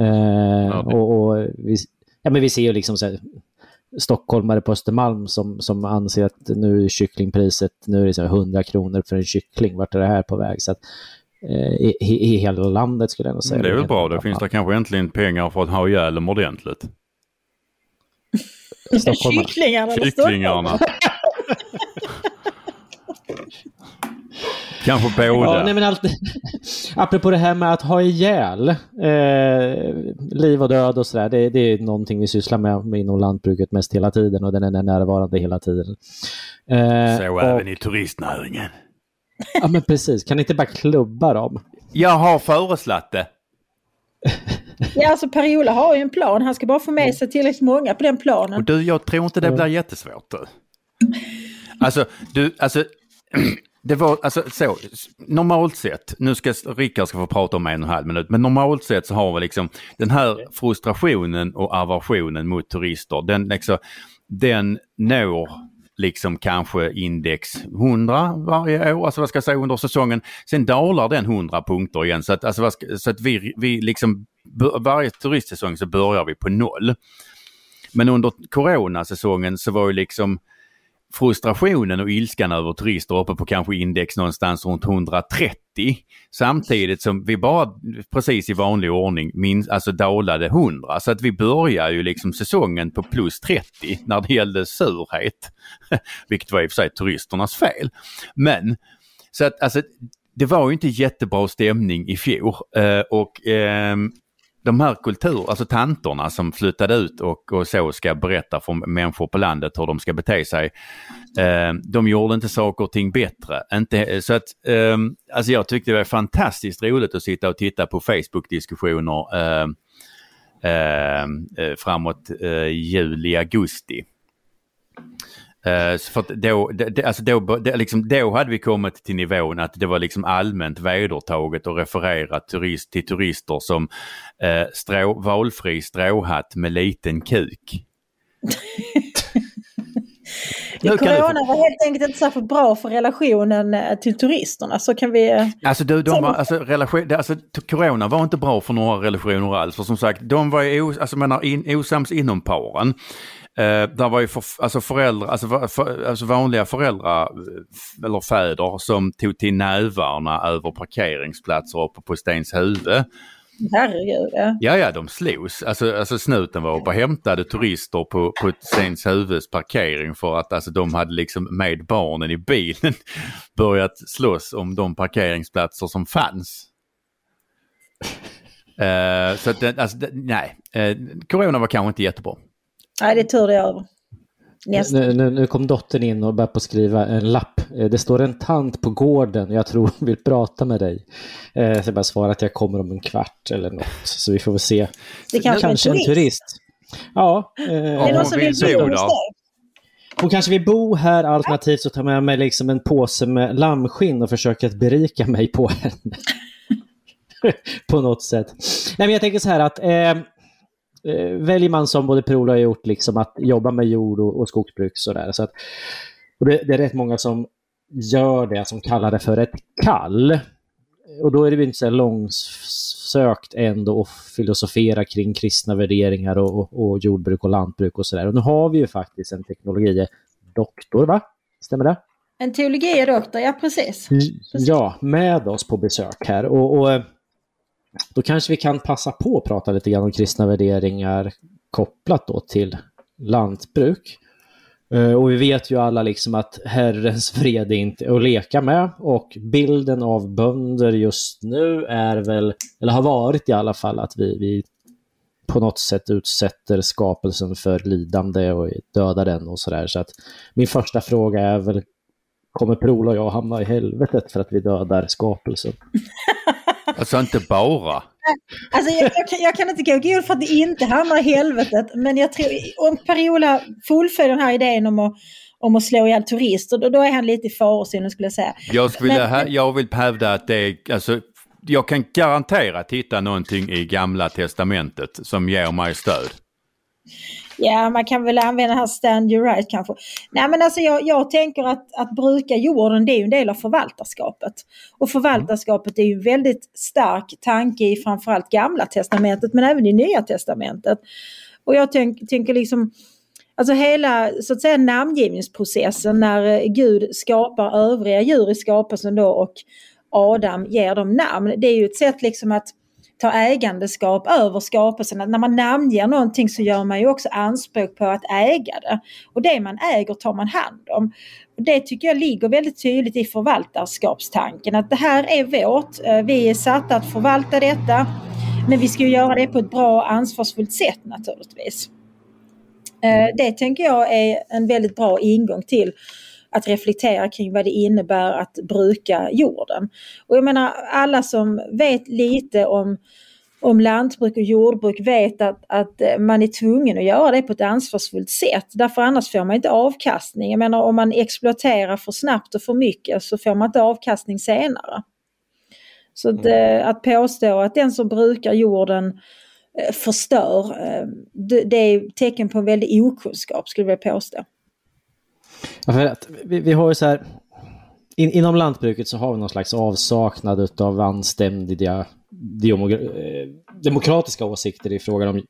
Eh, Ja. och, och vi, ja, men vi ser ju liksom så här, stockholmare på Östermalm som, som anser att nu är kycklingpriset nu är det så här 100 kronor för en kyckling. Vart är det här på väg? Så att, eh, i, i, I hela landet skulle jag nog säga. Det är väl bra. Det finns det kanske äntligen pengar för att ha ihjäl dem ordentligt. Kycklingarna Kycklingarna. kanske Ja, båda. nej men allt, apropå det här med att ha ihjäl eh, liv och död och sådär. Det, det är någonting vi sysslar med, med inom lantbruket mest hela tiden och den är närvarande hela tiden. Eh, Så och, även i turistnäringen. Ja men precis, kan ni inte bara klubba dem? Jag har föreslagit det. Ja, alltså Per-Ola har ju en plan. Han ska bara få med sig tillräckligt många på den Och planen. du, jag tror inte det blir jättesvårt du. Alltså, du, alltså, det var, alltså så, normalt sett, nu ska Rickard ska få prata om en och en halv minut, men normalt sett så har vi liksom den här frustrationen och aversionen mot turister, den liksom, den når liksom kanske index 100 varje år, alltså vad ska jag säga under säsongen. Sen dalar den 100 punkter igen så att, alltså, vad ska, så att vi, vi liksom, varje turistsäsong så börjar vi på noll. Men under coronasäsongen så var ju liksom frustrationen och ilskan över turister uppe på kanske index någonstans runt 130. Samtidigt som vi bara precis i vanlig ordning min, alltså dalade 100. Så att vi börjar ju liksom säsongen på plus 30 när det gällde surhet. Vilket var i och för sig turisternas fel. Men så att alltså det var ju inte jättebra stämning i fjol eh, och ehm, de här kultur, alltså tanterna som flyttade ut och, och så ska berätta för människor på landet hur de ska bete sig. Eh, de gjorde inte saker och ting bättre. Inte, eh, så att, eh, alltså jag tyckte det var fantastiskt roligt att sitta och titta på Facebook-diskussioner eh, eh, eh, framåt eh, juli, augusti. Eh, för att då, det, alltså då, det, liksom, då hade vi kommit till nivån att det var liksom allmänt vedertaget att referera turist, till turister som eh, strå, valfri stråhatt med liten kuk. Corona var helt enkelt inte särskilt bra för relationen eh, till turisterna. Så kan vi... Alltså, du, de var, alltså, relation, alltså, Corona var inte bra för några relationer alls. För som sagt, de var ju os, alltså, menar, in, osams inom paren. Eh, där var ju för, alltså föräldrar, alltså, för, alltså vanliga föräldrar eh, eller fäder som tog till nävarna över parkeringsplatser uppe på Stenshuvud Herregud, ja. Ja, ja, de slogs. Alltså, alltså snuten var uppe och hämtade turister på, på Stenshuvudets parkering för att alltså, de hade liksom med barnen i bilen börjat slåss om de parkeringsplatser som fanns. Uh, så att, alltså, nej, uh, corona var kanske inte jättebra. Nej, det är tur det är över. Nu, nu, nu, kom dottern in och började på skriva en lapp. Eh, det står en tant på gården, jag tror hon vill prata med dig. Eh, så jag bara svarar att jag kommer om en kvart eller något. Så vi får väl se. Det kanske, kanske en turist. En turist. Ja. Eh, det är någon som vill bo hos dig. Hon kanske vill bo här alternativt så tar med mig liksom en påse med lammskinn och försöker att berika mig på henne. på något sätt. Nej, men jag tänker så här att eh, eh, väljer man som både Prola har gjort, liksom att jobba med jord och, och skogsbruk sådär. Så att, och det, det, är rätt många som gör det, som kallar det för ett kall. Och då är det inte så långsökt ändå att filosofera kring kristna värderingar och, och, och jordbruk och lantbruk och sådär. Och nu har vi ju faktiskt en teknologi-doktor, va? Stämmer det? En teologi-doktor, ja precis. precis. Ja, med oss på besök här. och, och då kanske vi kan passa på att prata lite grann om kristna värderingar kopplat då till lantbruk. Eh, och vi vet ju alla liksom att Herrens fred är inte att leka med och bilden av bönder just nu är väl, eller har varit i alla fall, att vi, vi på något sätt utsätter skapelsen för lidande och dödar den och sådär. Så att min första fråga är väl, kommer Prola och jag hamna i helvetet för att vi dödar skapelsen? Alltså inte bara. Alltså, jag, jag, kan, jag kan inte gå god för att det inte hamnar i helvetet. Men jag tror, om Per-Ola fullföljer den här idén om att, om att slå ihjäl turister, då, då är han lite i farozonen skulle jag säga. Jag, skulle men, jag vill hävda att det är, alltså, jag kan garanterat hitta någonting i gamla testamentet som ger mig stöd. Ja, man kan väl använda här stand your right kanske. Nej men alltså jag, jag tänker att, att bruka jorden det är ju en del av förvaltarskapet. Och förvaltarskapet är ju en väldigt stark tanke i framförallt gamla testamentet men även i nya testamentet. Och jag tänk, tänker liksom Alltså hela så att säga namngivningsprocessen när eh, Gud skapar övriga djur i skapelsen då och Adam ger dem namn. Det är ju ett sätt liksom att ta ägandeskap över skapelsen. När man namnger någonting så gör man ju också anspråk på att äga det. Och det man äger tar man hand om. Och det tycker jag ligger väldigt tydligt i förvaltarskapstanken. Att det här är vårt. Eh, vi är satta att förvalta detta. Men vi ska ju göra det på ett bra och ansvarsfullt sätt naturligtvis. Eh, det tänker jag är en väldigt bra ingång till att reflektera kring vad det innebär att bruka jorden. Och jag menar alla som vet lite om om lantbruk och jordbruk vet att, att man är tvungen att göra det på ett ansvarsfullt sätt. Därför annars får man inte avkastning. Jag menar om man exploaterar för snabbt och för mycket så får man inte avkastning senare. Så att, mm. att påstå att den som brukar jorden eh, förstör, eh, det är tecken på en väldig okunskap skulle jag vilja påstå. Ja, för att vi, vi har ju så här, in, inom lantbruket så har vi någon slags avsaknad av anständiga eh, demokratiska åsikter i frågan om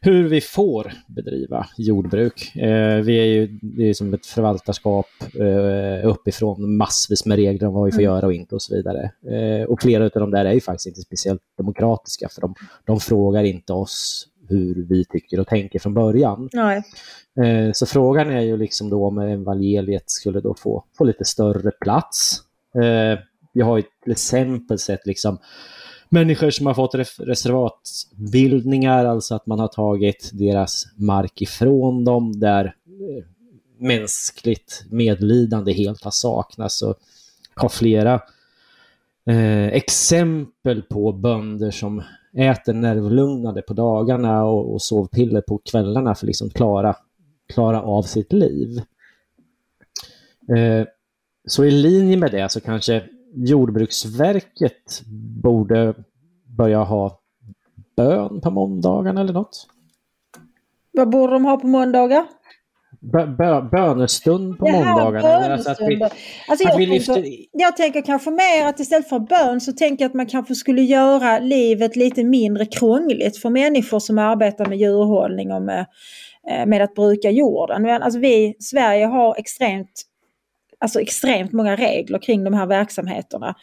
hur vi får bedriva jordbruk. Eh, vi är ju det är som ett förvaltarskap eh, uppifrån massvis med regler om vad vi får mm. göra och inte och så vidare. Eh, och flera av de där är ju faktiskt inte speciellt demokratiska för de, de frågar inte oss hur vi tycker och tänker från början. Nej. Eh, så frågan är ju liksom då om evangeliet skulle då få, få lite större plats. Eh, vi har ju till exempel sett liksom människor som har fått reservatbildningar, alltså att man har tagit deras mark ifrån dem där eh, mänskligt medlidande helt har saknats och har flera eh, exempel på bönder som äter nervlugnande på dagarna och, och sovpiller på kvällarna för liksom klara, klara av sitt liv. Eh, så i linje med det så kanske Jordbruksverket borde börja ha bön på måndagarna eller något. Vad borde de ha på måndagar? Bö, bö, bönestund på Det måndagarna. Alltså att vi. Alltså att tänker, jag tänker kanske mer att istället för bön så tänker jag att man kanske skulle göra livet lite mindre krångligt för människor som arbetar med djurhållning och med, eh, med att bruka jorden. Men Alltså vi, Sverige har extremt alltså extremt många regler kring de här verksamheterna.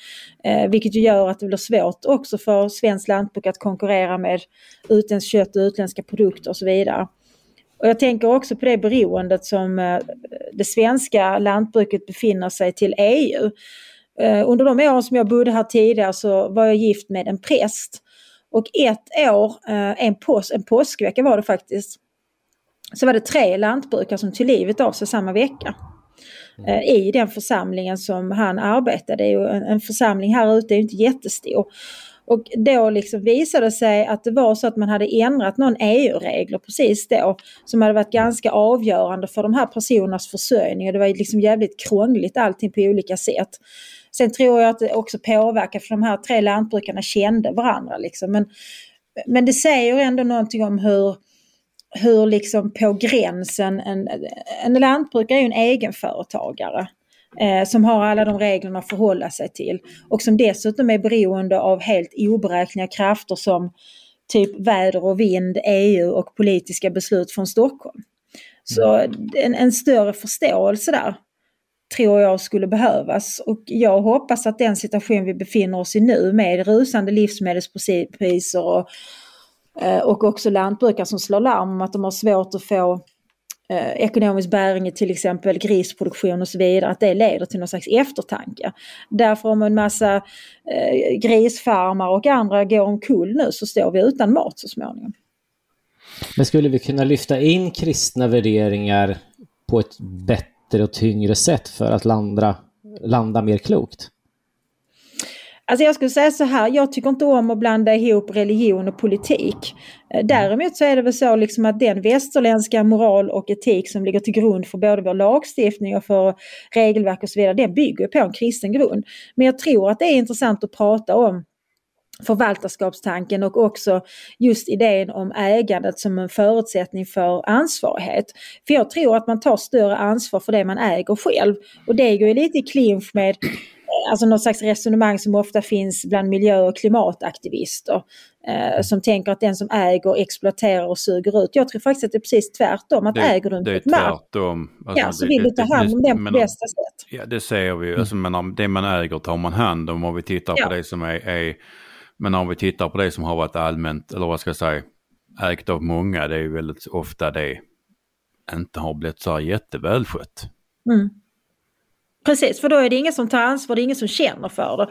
Eh, vilket ju gör att det blir svårt också för svenskt lantbruk att konkurrera med utländskt kött och utländska produkter och så vidare. Och jag tänker också på det beroendet som eh, det svenska lantbruket befinner sig till EU. Eh, under de år som jag bodde här tidigare så var jag gift med en präst. Och ett år, eh, en, pås en påskvecka var det faktiskt, så var det tre lantbrukare som tog livet av sig samma vecka. Eh, I den församlingen som han arbetade. En, en församling här ute är ju inte jättestor. Och då liksom visade det sig att det var så att man hade ändrat någon EU-regler precis då som hade varit ganska avgörande för de här personernas försörjning. Och det var liksom jävligt krångligt allting på olika sätt. Sen tror jag att det också påverkar för de här tre lantbrukarna kände varandra. Liksom. Men, men det säger ändå någonting om hur, hur liksom på gränsen, en, en lantbrukare är ju en egenföretagare eh, som har alla de reglerna att förhålla sig till. Och som dessutom är beroende av helt oberäkneliga krafter som typ väder och vind, EU och politiska beslut från Stockholm. Så en, en större förståelse där tror jag skulle behövas. Och jag hoppas att den situation vi befinner oss i nu med rusande livsmedelspriser och, eh, och också lantbrukare som slår larm om att de har svårt att få eh, ekonomisk bäring i till exempel grisproduktion och så vidare, att det leder till någon slags eftertanke. Därför om en massa eh, grisfarmar och andra går omkull nu så står vi utan mat så småningom. Men skulle vi kunna lyfta in kristna värderingar på ett bättre och tyngre sätt för att landa, landa mer klokt? Alltså jag skulle säga så här, jag tycker inte om att blanda ihop religion och politik. Eh, Däremot så är det väl så liksom att den västerländska moral och etik som ligger till grund för både vår lagstiftning och för regelverk och så vidare, den bygger på en kristen grund. Men jag tror att det är intressant att prata om förvaltarskapstanken och också just idén om ägandet som en förutsättning för ansvarighet. För jag tror att man tar större ansvar för det man äger själv. Och det går ju lite i clinch med alltså något slags resonemang som ofta finns bland miljö och klimataktivister. Eh, som tänker att den som äger exploaterar och suger ut. Jag tror faktiskt att det är precis tvärtom. Att Det, äger du inte mark, tvärtom. Alltså, ja, så det- vill du ta hand om den på bästa sätt. Ja, det ser vi ju. Alltså, men det man äger tar man hand om. Om vi tittar Ja. på det som är, är... Men om vi tittar på det som har varit allmänt, eller vad ska jag säga, ägt av många, det är ju väldigt ofta det inte har blivit så här jättevälskött. Mm. Precis, för då är det ingen som tar ansvar, det är ingen som känner för det.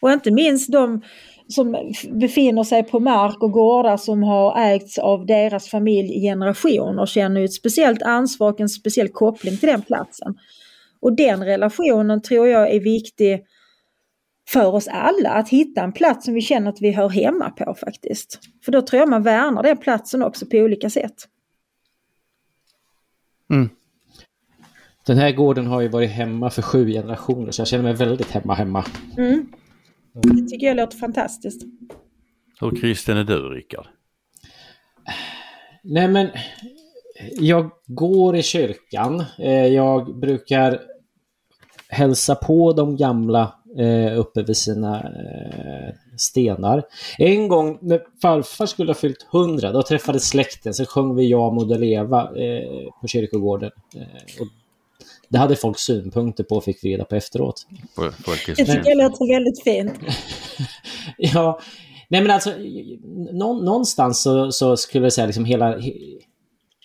Och inte minst de som befinner sig på mark och gårdar som har ägts av deras familj i generationer känner ju ett speciellt ansvar och en speciell koppling till den platsen. Och den relationen tror jag är viktig för oss alla, att hitta en plats som vi känner att vi hör hemma på faktiskt. För då tror jag man värnar den platsen också på olika sätt. Mm. Den här gården har ju varit hemma för sju generationer så jag känner mig väldigt hemma hemma. Mm. Det tycker jag låter fantastiskt. Hur kristen är du, Rickard? Nej men, jag går i kyrkan. Eh, Jag brukar hälsa på de gamla eh, uppe vid sina eh, stenar. En gång när farfar skulle ha fyllt 100, då träffade släkten, så sjöng vi Ja må det leva på kyrkogården. Och det hade folk synpunkter på, fick vi reda på efteråt. Det tycker jag låter väldigt fint. Ja, nej men alltså nå, någonstans så, så skulle jag säga liksom hela... he-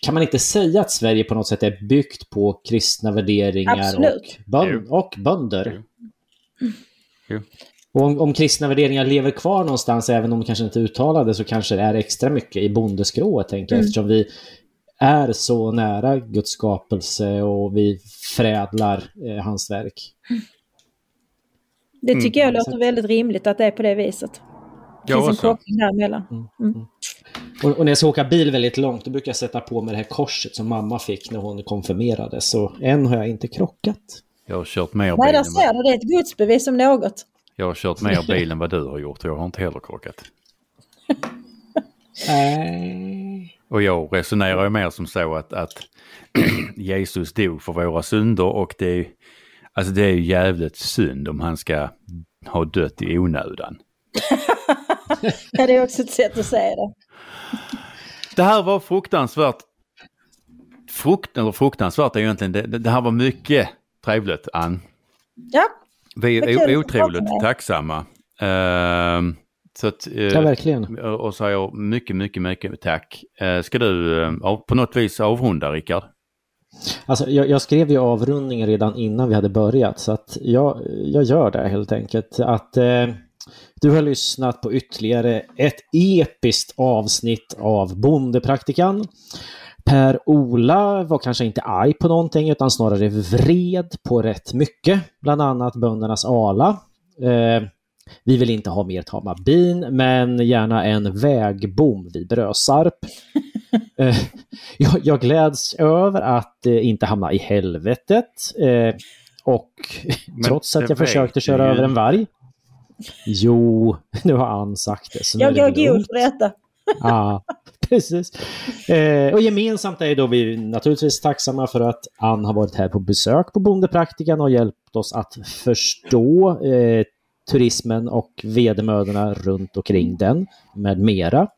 Kan man inte säga att Sverige på något sätt är byggt på kristna värderingar Absolut. och, bön, och bönder? Jo. Och om, om kristna värderingar lever kvar någonstans, även om de kanske inte är uttalade, så kanske det är extra mycket i bondeskrået, tänker jag, Mm. eftersom vi är så nära Guds skapelse och vi förädlar eh, hans verk. Det tycker jag Mm. låter väldigt rimligt att det är på det viset. Det Jag finns en också. koppling däremellan. Mm. Och, och när jag ska åka bil väldigt långt, då brukar jag sätta på mig det här korset som mamma fick när hon konfirmerades. Så än har jag inte krockat. Jag har kört mer Nej, bil där ser du. Det är ett gudsbevis om något. jag har kört mer bil än vad du har gjort. Jag har inte heller krockat. Nej. Och jag resonerar ju mer som så att, att Jesus dog för våra synder och det är, alltså det är ju jävligt synd om han ska ha dött i onödan. Ja, det är också ett sätt att säga det. Det här var fruktansvärt, frukt, eller fruktansvärt är egentligen, det, det här var mycket trevligt Ann. Ja, Vi är otroligt tacksamma. Ehm, så att, eh, Ja, verkligen. och säger mycket, mycket, mycket tack. Eh, ska du eh, på något vis avrunda Rickard? Alltså, jag, jag skrev ju avrundningen redan innan vi hade börjat så att jag, jag gör det helt enkelt. Att eh, du har lyssnat på ytterligare ett episkt avsnitt av Bondepraktikan. Per-Ola var kanske inte arg på någonting utan snarare vred på rätt mycket, bland annat böndernas ala. Eh, vi vill inte ha mer tama bin, men gärna en vägbom vid Brösarp. Eh, jag, jag gläds över att eh, inte hamna i helvetet. Eh, och trots att jag försökte köra ju. över en varg. Jo, nu har Ann sagt det. Så jag går lugnt. för detta. Ja, precis. Eh, och gemensamt är då vi naturligtvis tacksamma för att Ann har varit här på besök på Bondepraktikan och hjälpt oss att förstå eh, turismen och vedermödorna runt omkring den med mera.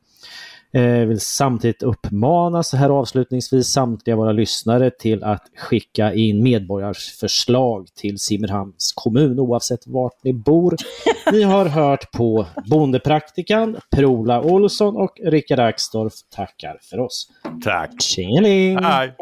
Eh, vill samtidigt uppmana så här avslutningsvis samtliga våra lyssnare till att skicka in medborgarförslag till Simmerhamns kommun oavsett vart ni bor. Ni har hört på Bondepraktikan, Per-Ola Olsson och Rickard Axdorff tackar för oss. Tack! Tjingeling! Hej.